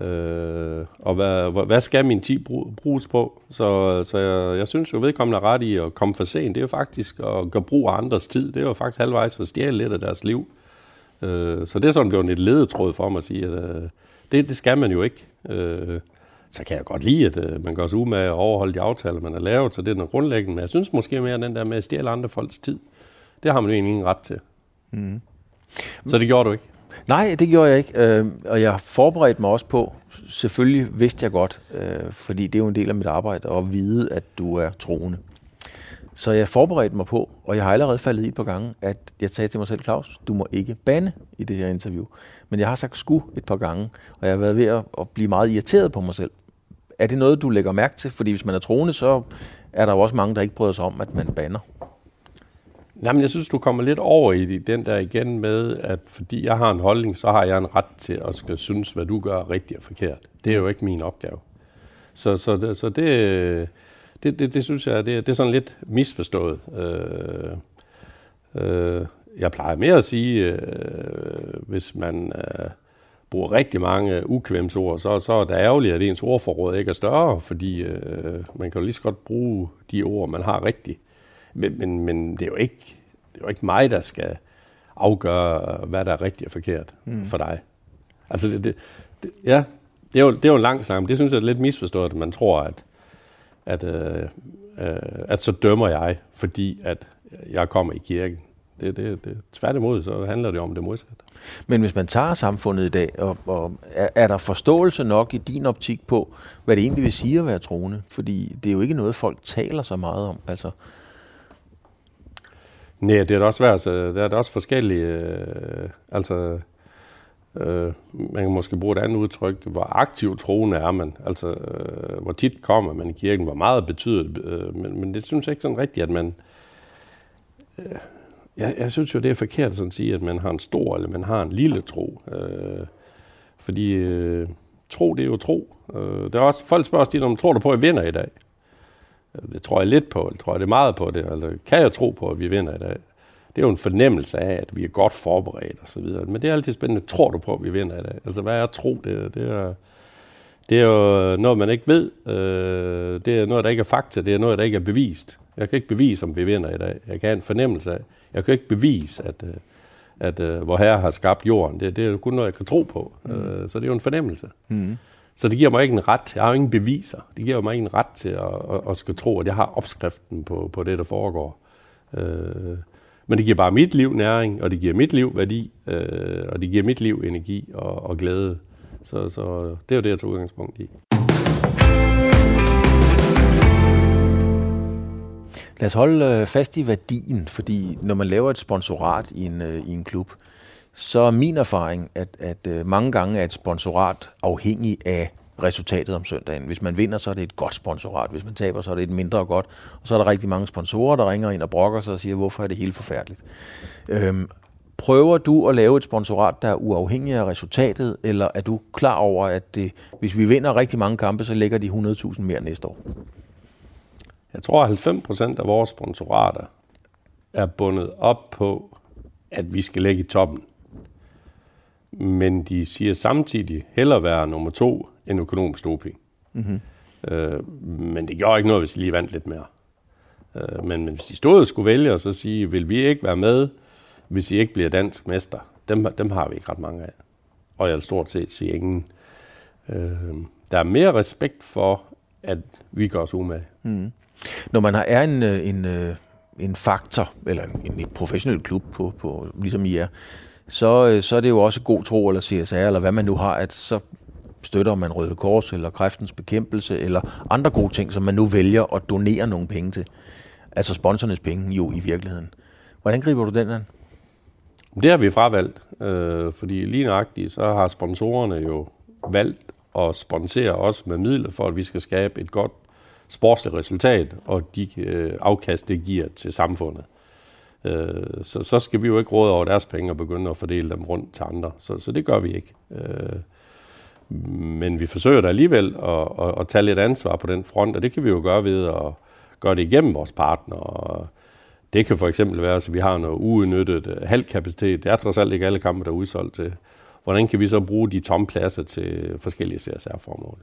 Øh, og hvad, hvad skal min tid bruges på? Så, så jeg, jeg synes jo, vedkommende er ret i at komme for sent. Det er jo faktisk at gøre brug af andres tid. Det er jo faktisk halvvejs at stjæle lidt af deres liv. Øh, så det er sådan blevet et ledetråd for mig at sige, at øh, det, det skal man jo ikke. Øh, så kan jeg godt lide, at øh, man gør sig umage at overholde de aftaler, man har lavet, så det er noget grundlæggende. Men jeg synes måske mere, den der med at stjæle andre folks tid, det har man jo egentlig ingen ret til. Mm. Så det gjorde du ikke? Nej, det gjorde jeg ikke, øh, og jeg forberedte mig også på, selvfølgelig vidste jeg godt, øh, fordi det er jo en del af mit arbejde, at vide, at du er troende. Så jeg forberedte mig på, og jeg har allerede faldet i et par gange, at jeg sagde til mig selv, Claus, du må ikke bande i det her interview. Men jeg har sagt sku et par gange, og jeg har været ved at, at blive meget irriteret på mig selv. Er det noget, du lægger mærke til? Fordi hvis man er troende, så er der jo også mange, der ikke bryder sig om, at man banner. Jamen, jeg synes, du kommer lidt over i den der igen med, at fordi jeg har en holdning, så har jeg en ret til at skal synes, hvad du gør rigtigt og forkert. Det er jo ikke min opgave. Så, så, det, så det, det, det, det synes jeg, det, det er sådan lidt misforstået. Øh, øh, jeg plejer mere at sige, øh, hvis man øh, bruger rigtig mange ukvemsord, så, så er det ærgerligt, at ens ordforråd ikke er større, fordi øh, man kan jo lige så godt bruge de ord, man har rigtigt. Men, men, men det, er jo ikke, det er jo ikke mig, der skal afgøre, hvad der er rigtigt og forkert mm. for dig. Altså, det, det, det, ja, det er, jo, det er jo en lang sang, men det synes jeg er lidt misforstået, at man tror, at, at, øh, øh, at så dømmer jeg, fordi at jeg kommer i kirken. Det, det, det, tværtimod, så handler det om det modsatte. Men hvis man tager samfundet i dag, og, og er, er der forståelse nok i din optik på, hvad det egentlig vil sige at være troende? Fordi det er jo ikke noget, folk taler så meget om. Altså. Nej, det er da også værd. Altså, det er da også forskellige. Øh, altså, øh, man kan måske bruge et andet udtryk. Hvor aktiv troende er man? Altså, øh, hvor tit kommer man i kirken? Hvor meget betyder det? Øh, men, men det synes jeg ikke sådan rigtigt, at man... Øh, jeg, jeg synes jo, det er forkert sådan at sige, at man har en stor eller man har en lille tro. Øh, fordi øh, tro, det er jo tro. Øh, der er også, folk spørger også om tror du på, at jeg vinder i dag? Øh, det tror jeg lidt på, eller tror jeg det meget på det. Eller kan jeg tro på, at vi vinder i dag? Det er jo en fornemmelse af, at vi er godt forberedt og så videre. Men det er altid spændende. Tror du på, at vi vinder i dag? Altså, hvad er tro? Det, det er, det er jo noget, man ikke ved. Øh, det er noget, der ikke er fakta. Det er noget, der ikke er bevist. Jeg kan ikke bevise, om vi vinder i dag. Jeg kan have en fornemmelse af. Jeg kan ikke bevise, at, øh, at, at uh, hvor herre har skabt jorden. Det, det er kun noget, jeg kan tro på. Mm. Så det er jo en fornemmelse. Mm. Så det giver mig ikke en ret. Jeg har jo ingen beviser. Det giver mig ikke en ret til at, at, at skal tro, at jeg har opskriften på, på det, der foregår. Øh, men det giver bare mit liv næring, og det giver mit liv værdi, øh, og det giver mit liv energi og, og glæde. Så, så det er jo det, jeg tog udgangspunkt i. Lad os holde øh, fast i værdien, fordi når man laver et sponsorat i en, øh, i en klub, så er min erfaring, at, at øh, mange gange er et sponsorat afhængig af resultatet om søndagen. Hvis man vinder, så er det et godt sponsorat. Hvis man taber, så er det et mindre godt. Og så er der rigtig mange sponsorer, der ringer ind og brokker sig og siger, hvorfor er det helt forfærdeligt. Øhm, prøver du at lave et sponsorat, der er uafhængig af resultatet, eller er du klar over, at det, hvis vi vinder rigtig mange kampe, så lægger de 100.000 mere næste år? Jeg tror, at 90 procent af vores sponsorater er bundet op på, at vi skal ligge i toppen. Men de siger samtidig hellere være nummer to end økonomisk doping. Mm-hmm. Øh, men det gjorde ikke noget, hvis de lige vandt lidt mere. Øh, men hvis de stod og skulle vælge og så sige, vil vi ikke være med, hvis I ikke bliver dansk mester, dem, dem har vi ikke ret mange af. Og jeg vil stort set sige ingen. Øh, der er mere respekt for, at vi gør os umage. Mm. Når man er en, øh, en, øh, en faktor, eller en, en professionel klub, på, på, ligesom I er, så, øh, så er det jo også god tro, eller CSR, eller hvad man nu har, at så støtter man Røde Kors, eller Kræftens Bekæmpelse, eller andre gode ting, som man nu vælger at donere nogle penge til. Altså sponsornes penge jo i virkeligheden. Hvordan griber du den an? Det har vi fravalgt, øh, fordi lige nøjagtigt, så har sponsorerne jo valgt at sponsere os med midler for, at vi skal skabe et godt sportsligt resultat og de øh, afkast, det giver til samfundet. Øh, så, så skal vi jo ikke råde over deres penge og begynde at fordele dem rundt til andre. Så, så det gør vi ikke. Øh, men vi forsøger da alligevel at, at, at tage lidt ansvar på den front, og det kan vi jo gøre ved at gøre det igennem vores partner. det kan for eksempel være, at vi har noget uudnyttet halvkapacitet. Det er trods alt ikke alle kampe, der er udsolgt til. Hvordan kan vi så bruge de tomme pladser til forskellige CSR-formål?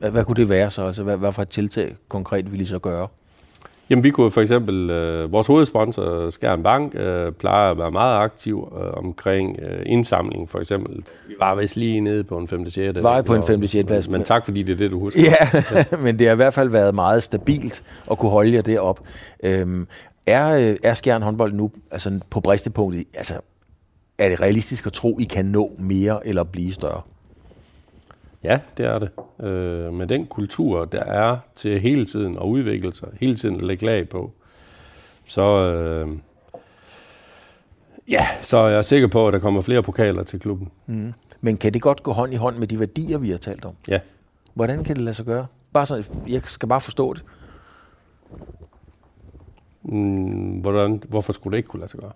Hvad, hvad kunne det være så? Altså, hvad, hvad for et tiltag konkret vil I så gøre? Jamen, vi kunne for eksempel, øh, vores hovedsponsor, Skjern Bank, øh, plejer at være meget aktiv øh, omkring øh, indsamling, for eksempel. Vi var vist lige nede på en 5. 6. Var på en 5. 6. plads. Men tak, fordi det er det, du husker. Ja, men det har i hvert fald været meget stabilt at kunne holde jer derop. Øhm, er, øh, er Skjern håndbold nu altså på bristepunktet? Altså, er det realistisk at tro, I kan nå mere eller blive større? Ja, det er det. Øh, med den kultur, der er til hele tiden at udvikle sig, hele tiden at lægge lag på, så, øh, ja, så er jeg sikker på, at der kommer flere pokaler til klubben. Mm. Men kan det godt gå hånd i hånd med de værdier, vi har talt om? Ja. Hvordan kan det lade sig gøre? Bare så, jeg skal bare forstå det. Mm, hvordan, hvorfor skulle det ikke kunne lade sig gøre?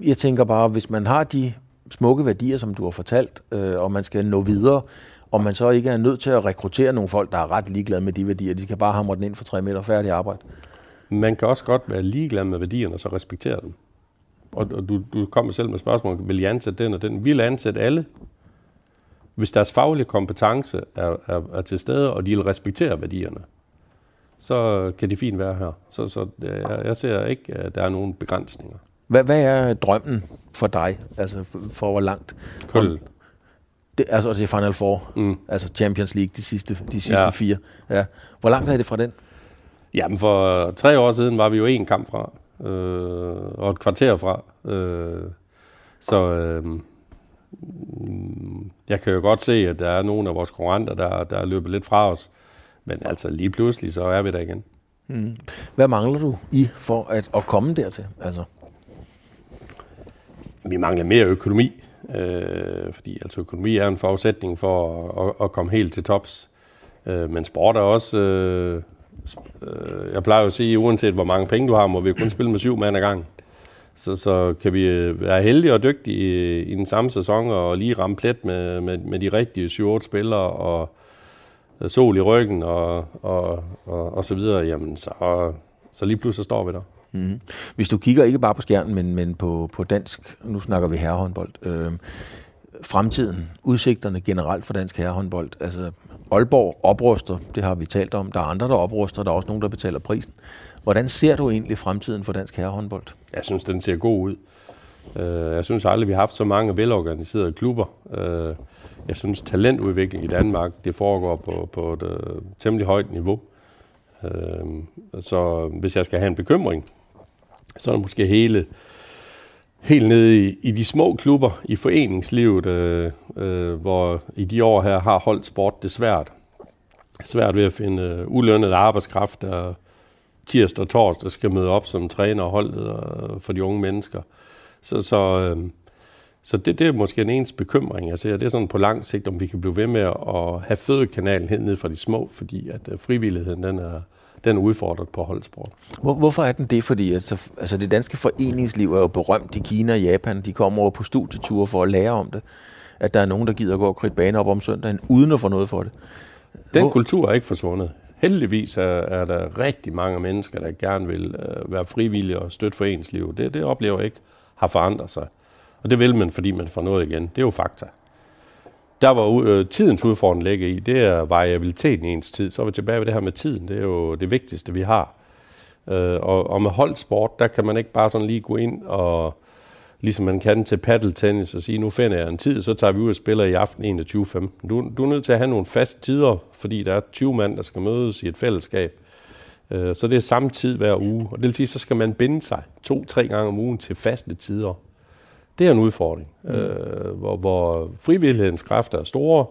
Jeg tænker bare, hvis man har de smukke værdier, som du har fortalt, øh, og man skal nå videre, om man så ikke er nødt til at rekruttere nogle folk, der er ret ligeglade med de værdier. De kan bare hamre den ind for tre meter færdig arbejde. Man kan også godt være ligeglad med værdierne, og så respektere dem. Og, og du, du kommer selv med spørgsmål, vil I ansætte den og den? Vi vil ansætte alle. Hvis deres faglige kompetence er, er, er til stede, og de vil respektere værdierne, så kan de fint være her. Så, så jeg, jeg ser ikke, at der er nogen begrænsninger. Hvad, hvad er drømmen for dig? Altså for, for hvor langt? Køln. Det, altså til Final Four, mm. altså Champions League, de sidste, de sidste Ja. fire. Ja. Hvor langt er det fra den? Jamen, for tre år siden var vi jo en kamp fra, øh, og et kvarter fra. Øh, så øh, jeg kan jo godt se, at der er nogle af vores konkurrenter, der, der er løbet lidt fra os. Men altså lige pludselig, så er vi der igen. Mm. Hvad mangler du i for at, at komme dertil? Altså, Vi mangler mere økonomi, øh, fordi altså økonomi er en forudsætning for at, at, at komme helt til tops. Øh, men sport er også... Øh, sp- øh, jeg plejer jo at sige, uanset hvor mange penge du har, må vi kun spille med syv mand ad gangen. Så, så kan vi øh, være heldige og dygtige i, den samme sæson og lige ramme plet med, med, med de rigtige 7-8 spillere og øh, sol i ryggen og, og, og, og så videre, jamen så, så lige pludselig står vi der mm. Hvis du kigger ikke bare på skærmen, men, men på, på dansk, nu snakker vi herrehåndbold, øh, fremtiden, udsigterne generelt for dansk herrehåndbold. Altså, Aalborg opruster, det har vi talt om. Der er andre, der opruster, der er også nogen, der betaler prisen. Hvordan ser du egentlig fremtiden for dansk herrehåndbold? Jeg synes, den ser god ud. Øh, jeg synes aldrig, vi har haft så mange velorganiserede klubber. Øh, jeg synes, talentudvikling i Danmark, det foregår på, på et øh, temmelig højt niveau. Så hvis jeg skal have en bekymring, så er der måske hele, helt nede i, i de små klubber i foreningslivet, øh, øh, hvor i de år her har holdt sport det svært. Svært ved at finde øh, ulønnet arbejdskraft, der tirsdag og torsdag skal møde op som træner og holdleder øh, for de unge mennesker. Så, så, øh, så det, det er måske den eneste bekymring, jeg ser. Det er sådan på lang sigt, om vi kan blive ved med at have fødekanalen helt ned fra de små, fordi at øh, frivilligheden den er, den er udfordret på holdsport. Hvor, hvorfor er den det? Fordi altså, altså det danske foreningsliv er jo berømt i Kina og Japan. De kommer over på studieture for at lære om det. At der er nogen, der gider gå og kridte bane op om søndagen, uden at få noget for det. Den Hvor- kultur er ikke forsvundet. Heldigvis er, er der rigtig mange mennesker, der gerne vil øh, være frivillige og støtte foreningsliv. Det, det oplever jeg ikke har forandret sig. Og det vil man, fordi man får noget igen. Det er jo fakta. Der var øh, tidens udfordring ligger i, det er variabiliteten i ens tid. Så er vi tilbage ved det her med tiden. Det er jo det vigtigste, vi har. Øh, og, og med holdsport, der kan man ikke bare sådan lige gå ind og ligesom man kan til paddeltennis og sige, nu finder jeg en tid, så tager vi ud og spiller i aften 21.15. Du, du er nødt til at have nogle faste tider, fordi der er 20 mand, der skal mødes i et fællesskab. Øh, Så det er samme tid hver uge. Og det vil sige, så skal man binde sig to-tre gange om ugen til faste tider. Det er en udfordring, mm. øh, hvor, hvor frivillighedens kræfter er store,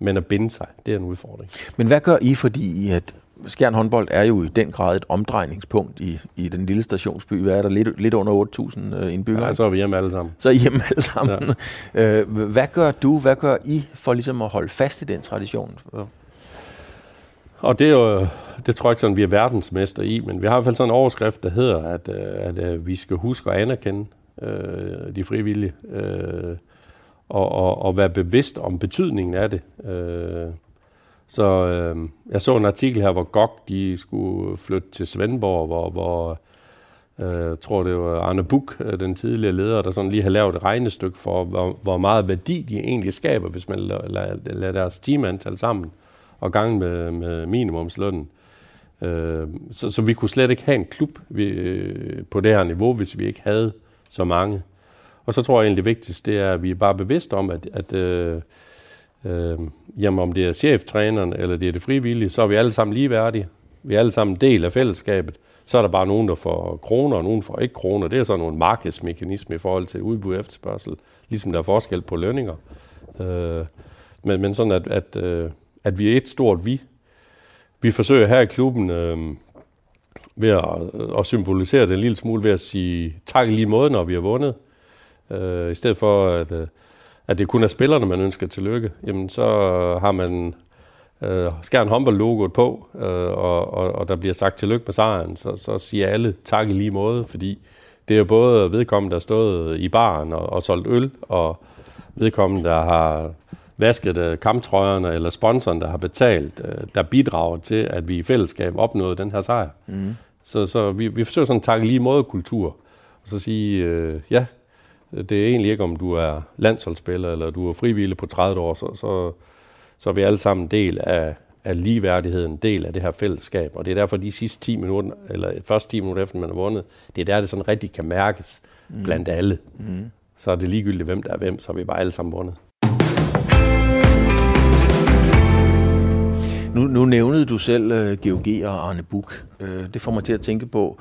men at binde sig, det er en udfordring. Men hvad gør I, fordi at Skjern håndbold er jo i den grad et omdrejningspunkt i, i den lille stationsby. Hvad er der? Lidt, lidt under 8.000 øh, indbyggere. Ja, så er vi hjemme alle sammen. Så er I hjemme alle sammen. Ja. Øh, hvad gør du, hvad gør I for ligesom at holde fast i den tradition? Og det er jo, det tror jeg ikke sådan, vi er verdensmester i, men vi har i hvert fald sådan en overskrift, der hedder, at, øh, at, at vi skal huske at anerkende øh, de frivillige, øh, og, og, og være bevidst om betydningen af det. Øh, så øh, jeg så en artikel her, hvor GOG de skulle flytte til Svendborg, hvor, hvor øh, jeg tror det var Arne Buk, øh, den tidligere leder, der sådan lige har lavet et regnestykke for, hvor, hvor meget værdi de egentlig skaber, hvis man lader, lader, lader deres timeantal sammen og gange med, med minimumslønnen. Øh, så, så vi kunne slet ikke have en klub vi, øh, på det her niveau, hvis vi ikke havde så mange. Og så tror jeg egentlig det vigtigste, det er, at vi er bare bevidste om, at, at øh, øh, jamen, om det er cheftræneren eller det er det frivillige, så er vi alle sammen ligeværdige. Vi er alle sammen del af fællesskabet. Så er der bare nogen, der får kroner, og nogen får ikke kroner. Det er sådan nogle markedsmekanisme i forhold til udbud og efterspørgsel, ligesom der er forskel på lønninger. Øh, men, men sådan, at, at, øh, at vi er et stort vi. Vi forsøger her i klubben øh, ved at, at symbolisere det en lille smule ved at sige tak i lige måde, når vi har vundet. Øh, I stedet for, at, at det kun er spillerne, man ønsker tillykke, jamen så har man øh, skærn håndbold-logoet på, øh, og, og, og der bliver sagt tillykke med sejren, så, så siger alle tak i lige måde, fordi det er jo både vedkommende, der har stået i baren og, og solgt øl, og vedkommende, der har vasket øh, kamptrøjerne, eller sponsoren, der har betalt, øh, der bidrager til, at vi i fællesskab opnåede den her sejr. Mm. Så, så vi, vi forsøger sådan en tak i lige måde kultur, og så sige, øh, ja, det er egentlig ikke, om du er landsholdsspiller, eller du er frivillig på 30 år, så, så, så er vi alle sammen en del af er ligeværdigheden en del af det her fællesskab, og det er derfor de sidste 10 minutter, eller første 10 minutter efter man har vundet, det er der, det sådan rigtig kan mærkes mm. blandt alle. Mm. Så er det ligegyldigt, hvem der er hvem, så er vi bare alle sammen vundet. Nu, nu nævnede du selv øh, uh, GOG og Arne Buk. Uh, øh, det får mig til at tænke på,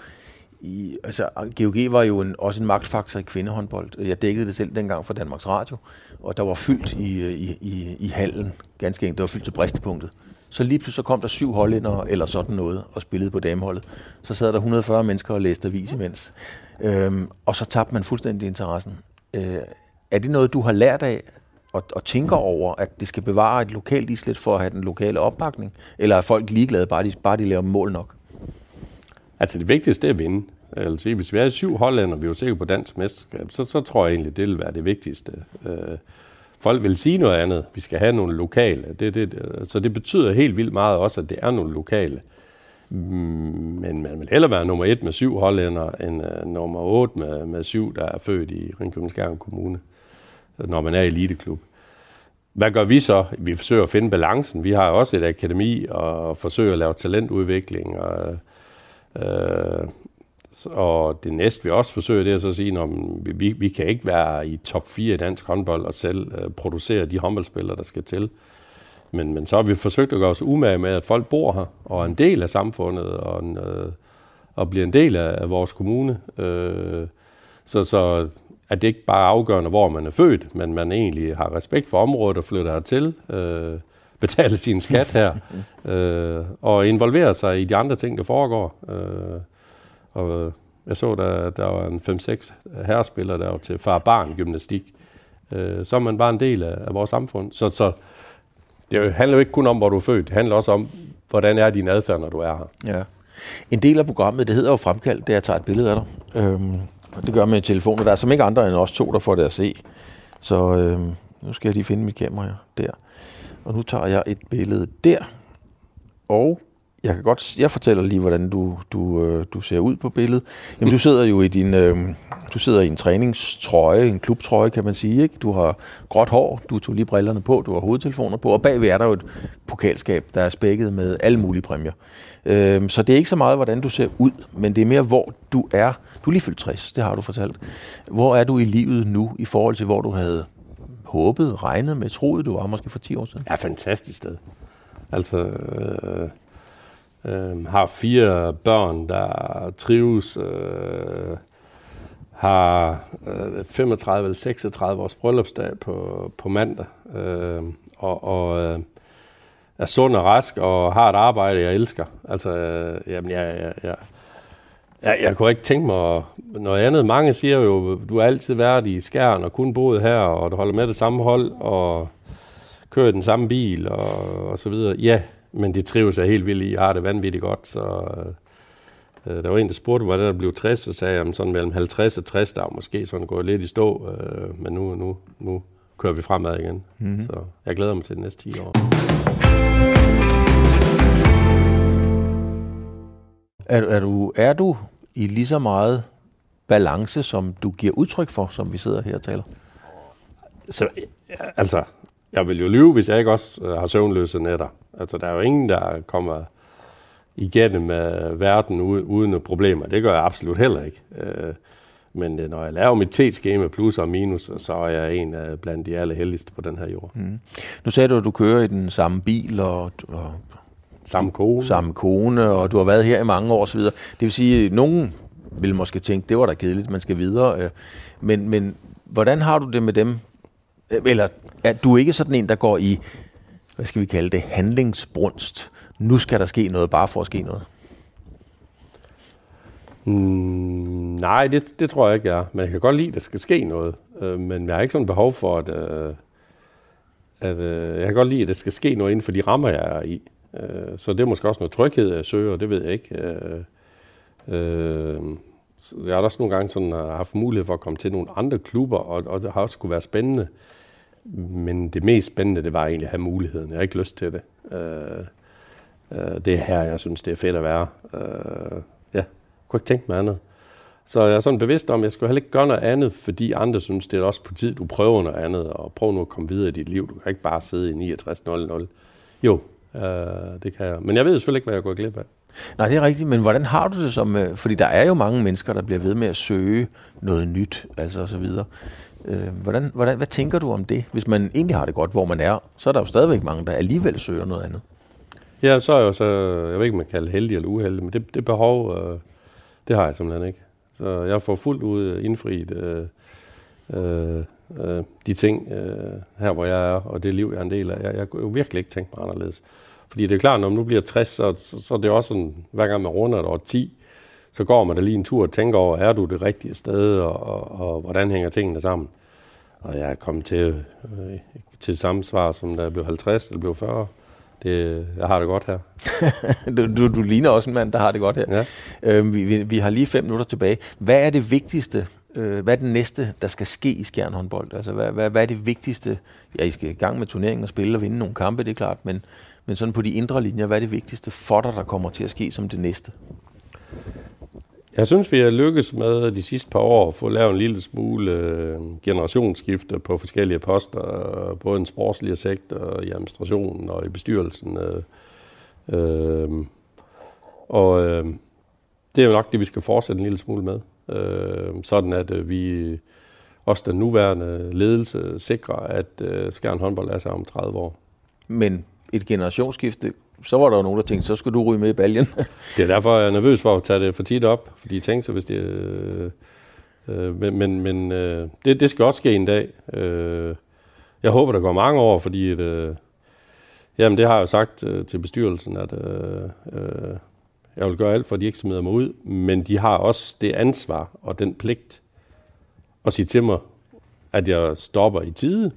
i, altså GOG var jo en, også en magtfaktor i kvindehåndbold. Jeg dækkede det selv dengang for Danmarks Radio, og der var fyldt i, øh, i, i, i hallen, ganske enkelt. Det var fyldt til bristepunktet. Så lige pludselig så kom der syv hollændere eller sådan noget og spillede på dameholdet. Så sad der 140 mennesker og læste avis imens. Øhm, og så tabte man fuldstændig interessen. Øh, er det noget, du har lært af, og, og tænker over, at det skal bevare et lokalt islet for at have den lokale opbakning? Eller er folk ligeglade, bare de, bare de laver mål nok? Altså det vigtigste er at vinde. Jeg vil sige, hvis vi er syv hollænder, og vi er sikre på dansk mesterskab, så, så tror jeg egentlig, det vil være det vigtigste. Øh, folk vil sige noget andet. Vi skal have nogle lokale. Det, det, så det betyder helt vildt meget også, at det er nogle lokale. Men man vil hellere være nummer et med syv hollænder, end uh, nummer otte med, med syv, der er født i Ringkøbing Kommune, når man er eliteklub. Hvad gør vi så? Vi forsøger at finde balancen. Vi har også et akademi og forsøger at lave talentudvikling. Og, øh, og det næste, vi også forsøger, det er så at sige, at vi, vi kan ikke være i top 4 i dansk håndbold og selv øh, producere de håndboldspillere, der skal til. Men, men så har vi forsøgt at gøre os umage med, at folk bor her og er en del af samfundet og, en, øh, og bliver en del af, af vores kommune. Øh, så, så at det ikke bare er afgørende, hvor man er født, men man egentlig har respekt for området og flytter hertil, øh, betaler sin skat her, øh, og involverer sig i de andre ting, der foregår. Øh, og jeg så, der, der var en 5-6 herrespillere, der var til far-barn gymnastik. Øh, så er man bare en del af, af vores samfund. Så, så det handler jo ikke kun om, hvor du er født. Det handler også om, hvordan er din adfærd, når du er her. Ja. En del af programmet, det hedder jo fremkald, det er, jeg tager et billede af dig. Øhm, det gør med telefonen. Der er som ikke andre end os to, der får det at se. Så øh, nu skal jeg lige finde mit kamera her. Der. Og nu tager jeg et billede der. Og jeg kan godt, jeg fortæller lige, hvordan du, du, øh, du ser ud på billedet. Jamen, du sidder jo i din, øh, du sidder i en træningstrøje, en klubtrøje, kan man sige. Ikke? Du har gråt hår, du tog lige brillerne på, du har hovedtelefoner på, og bagved er der jo et pokalskab, der er spækket med alle mulige præmier. Øh, så det er ikke så meget, hvordan du ser ud, men det er mere, hvor du er. Du er lige fyldt 60, det har du fortalt. Hvor er du i livet nu, i forhold til, hvor du havde håbet, regnet med, troet, du var måske for 10 år siden? Ja, fantastisk sted. Altså, øh, øh, har fire børn, der trives, øh, har øh, 35 eller 36 års bryllupsdag på, på mandag, øh, og, og øh, er sund og rask og har et arbejde, jeg elsker. Altså, øh, jamen, jeg, jeg, jeg, jeg, jeg kunne ikke tænke mig noget andet. Mange siger jo, du har altid været i skærn og kun boet her, og du holder med det samme hold, og kører den samme bil, og, og så videre. Ja, men de trives jeg helt vildt i. Jeg har det vanvittigt godt, så... Øh, der var en, der spurgte, hvordan der blev 60, så sagde jeg, sådan mellem 50 og 60, der er måske sådan gået lidt i stå, øh, men nu, nu, nu kører vi fremad igen. Mm-hmm. Så jeg glæder mig til de næste 10 år. Er, er, du, er du i lige så meget balance, som du giver udtryk for, som vi sidder her og taler? Så, altså, jeg vil jo lyve, hvis jeg ikke også øh, har søvnløse nætter. Altså, der er jo ingen, der kommer igennem med verden uden problemer. Det gør jeg absolut heller ikke. Øh, men øh, når jeg laver mit t med plus og minus, så er jeg en af blandt de allerheldigste på den her jord. Mm. Nu sagde du, at du kører i den samme bil og, og samme kone. Samme kone, og du har været her i mange år osv. Det vil sige, at nogen vil måske tænke, det var da kedeligt, man skal videre. Men, men hvordan har du det med dem, eller er du ikke sådan en, der går i, hvad skal vi kalde det, handlingsbrunst? Nu skal der ske noget, bare for at ske noget. Mm, nej, det, det tror jeg ikke, jeg er. Men jeg kan godt lide, at der skal ske noget. Øh, men jeg har ikke sådan behov for, at, øh, at øh, jeg kan godt lide, at der skal ske noget inden for de rammer, jeg er i. Øh, så det er måske også noget tryghed, jeg søger, det ved jeg ikke. Øh, øh jeg har også nogle gange sådan, øh, haft mulighed for at komme til nogle andre klubber, og, og det har også kunne være spændende. Men det mest spændende, det var egentlig at have muligheden. Jeg har ikke lyst til det. Det er her, jeg synes, det er fedt at være. Ja, jeg kunne ikke tænke mig andet. Så jeg er sådan bevidst om, at jeg skulle heller ikke gøre noget andet, fordi andre synes, det er også på tid, du prøver noget andet, og prøv nu at komme videre i dit liv. Du kan ikke bare sidde i 69.00. Jo, Uh, det kan jeg. Men jeg ved selvfølgelig ikke, hvad jeg går glip af. Nej, det er rigtigt, men hvordan har du det som... øh, Fordi der er jo mange mennesker, der bliver ved med at søge noget nyt, altså og så videre. Øh, hvordan, hvordan, hvad tænker du om det? Hvis man egentlig har det godt, hvor man er, så er der jo stadigvæk mange, der alligevel søger noget andet. Ja, så er jeg jo så, jeg ved ikke, om man kalder det heldig eller uheldig, men det, det behov, øh, det har jeg simpelthen ikke. Så jeg får fuldt ud indfriet øh, øh, øh, de ting øh, her, hvor jeg er, og det liv, jeg er en del af. Jeg, jeg kunne jo virkelig ikke tænke mig anderledes. Fordi det er klart, når man nu bliver 60, så, så, så er det også sådan, hver gang man runder et år 10, så går man da lige en tur og tænker over, er du det rigtige sted, og, og, og hvordan hænger tingene sammen. Og jeg er kommet til, øh, til samme svar, som da jeg blev 50 eller blev 40. Det, jeg har det godt her. du, du, du ligner også en mand, der har det godt her. Ja. Øh, vi, vi, vi har lige fem minutter tilbage. Hvad er det vigtigste, øh, hvad er det næste, der skal ske i Skjern håndbold? Altså, hvad, hvad, hvad er det vigtigste? Ja, I skal i gang med turneringen og spille og vinde nogle kampe, det er klart, men, men sådan på de indre linjer, hvad er det vigtigste for dig, der kommer til at ske som det næste? Jeg synes, vi har lykkes med de sidste par år at få lavet en lille smule øh, generationsskifte på forskellige poster, både i den sportslige sektor, i administrationen og i bestyrelsen. Øh, øh, og øh, det er jo nok det, vi skal fortsætte en lille smule med. Øh, sådan at øh, vi også den nuværende ledelse sikrer, at øh, Skjern håndbold er sig om 30 år. Men et generationsskifte, så var der jo nogen, der tænkte, så skal du ryge med i baljen. Det er derfor, jeg er nervøs for at tage det for tit op, fordi jeg tænker så, hvis det... Øh, øh, men men, men øh, det, det skal også ske en dag. Øh, jeg håber, der går mange år, fordi... at, Øh, jamen, det har jeg jo sagt øh, til bestyrelsen, at øh, øh, jeg vil gøre alt for, at de ikke smider mig ud, men de har også det ansvar og den pligt at sige til mig, at jeg stopper i tide,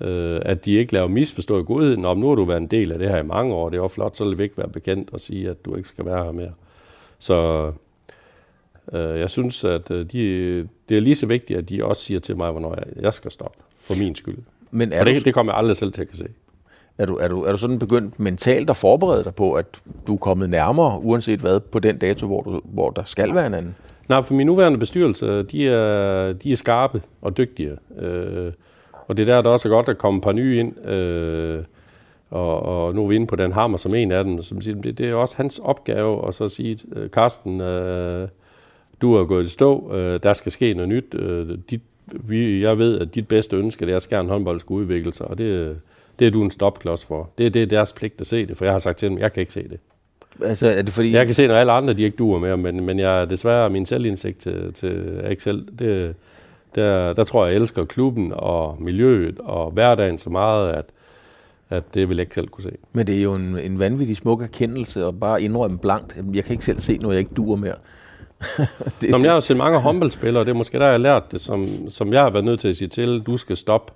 øh, at de ikke laver misforstået godheden. Om nu har du været en del af det her i mange år, det er jo flot, så vil det ikke være bekendt at sige, at du ikke skal være her mere. Så øh, jeg synes, at øh, de, det er lige så vigtigt, at de også siger til mig, hvornår jeg, jeg skal stoppe, for min skyld. Men er For du, det, det kommer jeg aldrig selv til at kan se er, du, er, du, er du sådan begyndt mentalt at forberede dig på, at du er kommet nærmere, uanset hvad, på den dato, hvor, du, hvor der skal være en anden? Nej, for min nuværende bestyrelse, de er, de er skarpe og dygtige. Øh, og det er der, der også er godt at komme et par nye ind. Øh, og, og nu er vi inde på den hammer som en af dem. Som siger, det, det er også hans opgave at så sige, øh, Karsten, øh, du er gået i stå, øh, der skal ske noget nyt. Øh, dit, vi, jeg ved, at dit bedste ønske det er, at Skjern håndbold skal udvikle sig, og det, det er du en stopklods for. Det, det er deres pligt at se det, for jeg har sagt til dem, jeg kan ikke se det. Altså, er det fordi... Jeg kan se, når alle andre de ikke duer mere, men, men jeg desværre min selvindsigt til, til Excel, det, der, der tror jeg, jeg elsker klubben og miljøet og hverdagen så meget, at, at det vil jeg ikke selv kunne se. Men det er jo en, en vanvittig smuk erkendelse at bare indrømme blankt. Jeg kan ikke selv se, når jeg ikke duer mere. det, Nå, men jeg har jo set mange håndboldspillere, og det er måske der, jeg har lært det, som, som jeg har været nødt til at sige til, du skal stoppe,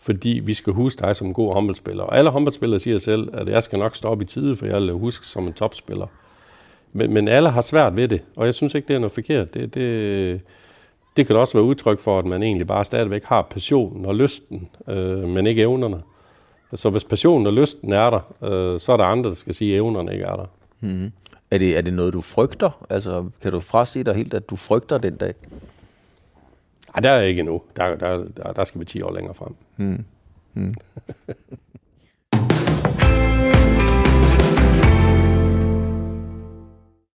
fordi vi skal huske dig som en god håndboldspiller. Og alle håndboldspillere siger selv, at jeg skal nok stoppe i tide, for jeg vil huske som en topspiller. Men, men alle har svært ved det, og jeg synes ikke, det er noget forkert. Det, det, det kan også være udtryk for, at man egentlig bare stadigvæk har passionen og lysten, øh, men ikke evnerne. Så hvis passionen og lysten er der, øh, så er der andre, der skal sige, at evnerne ikke er der. mm. er, det, er det noget, du frygter? Altså, kan du frasige dig helt, at du frygter den dag? Nej, der er jeg ikke endnu. Der, der, der, der skal vi 10 år længere frem. Mm. Mm.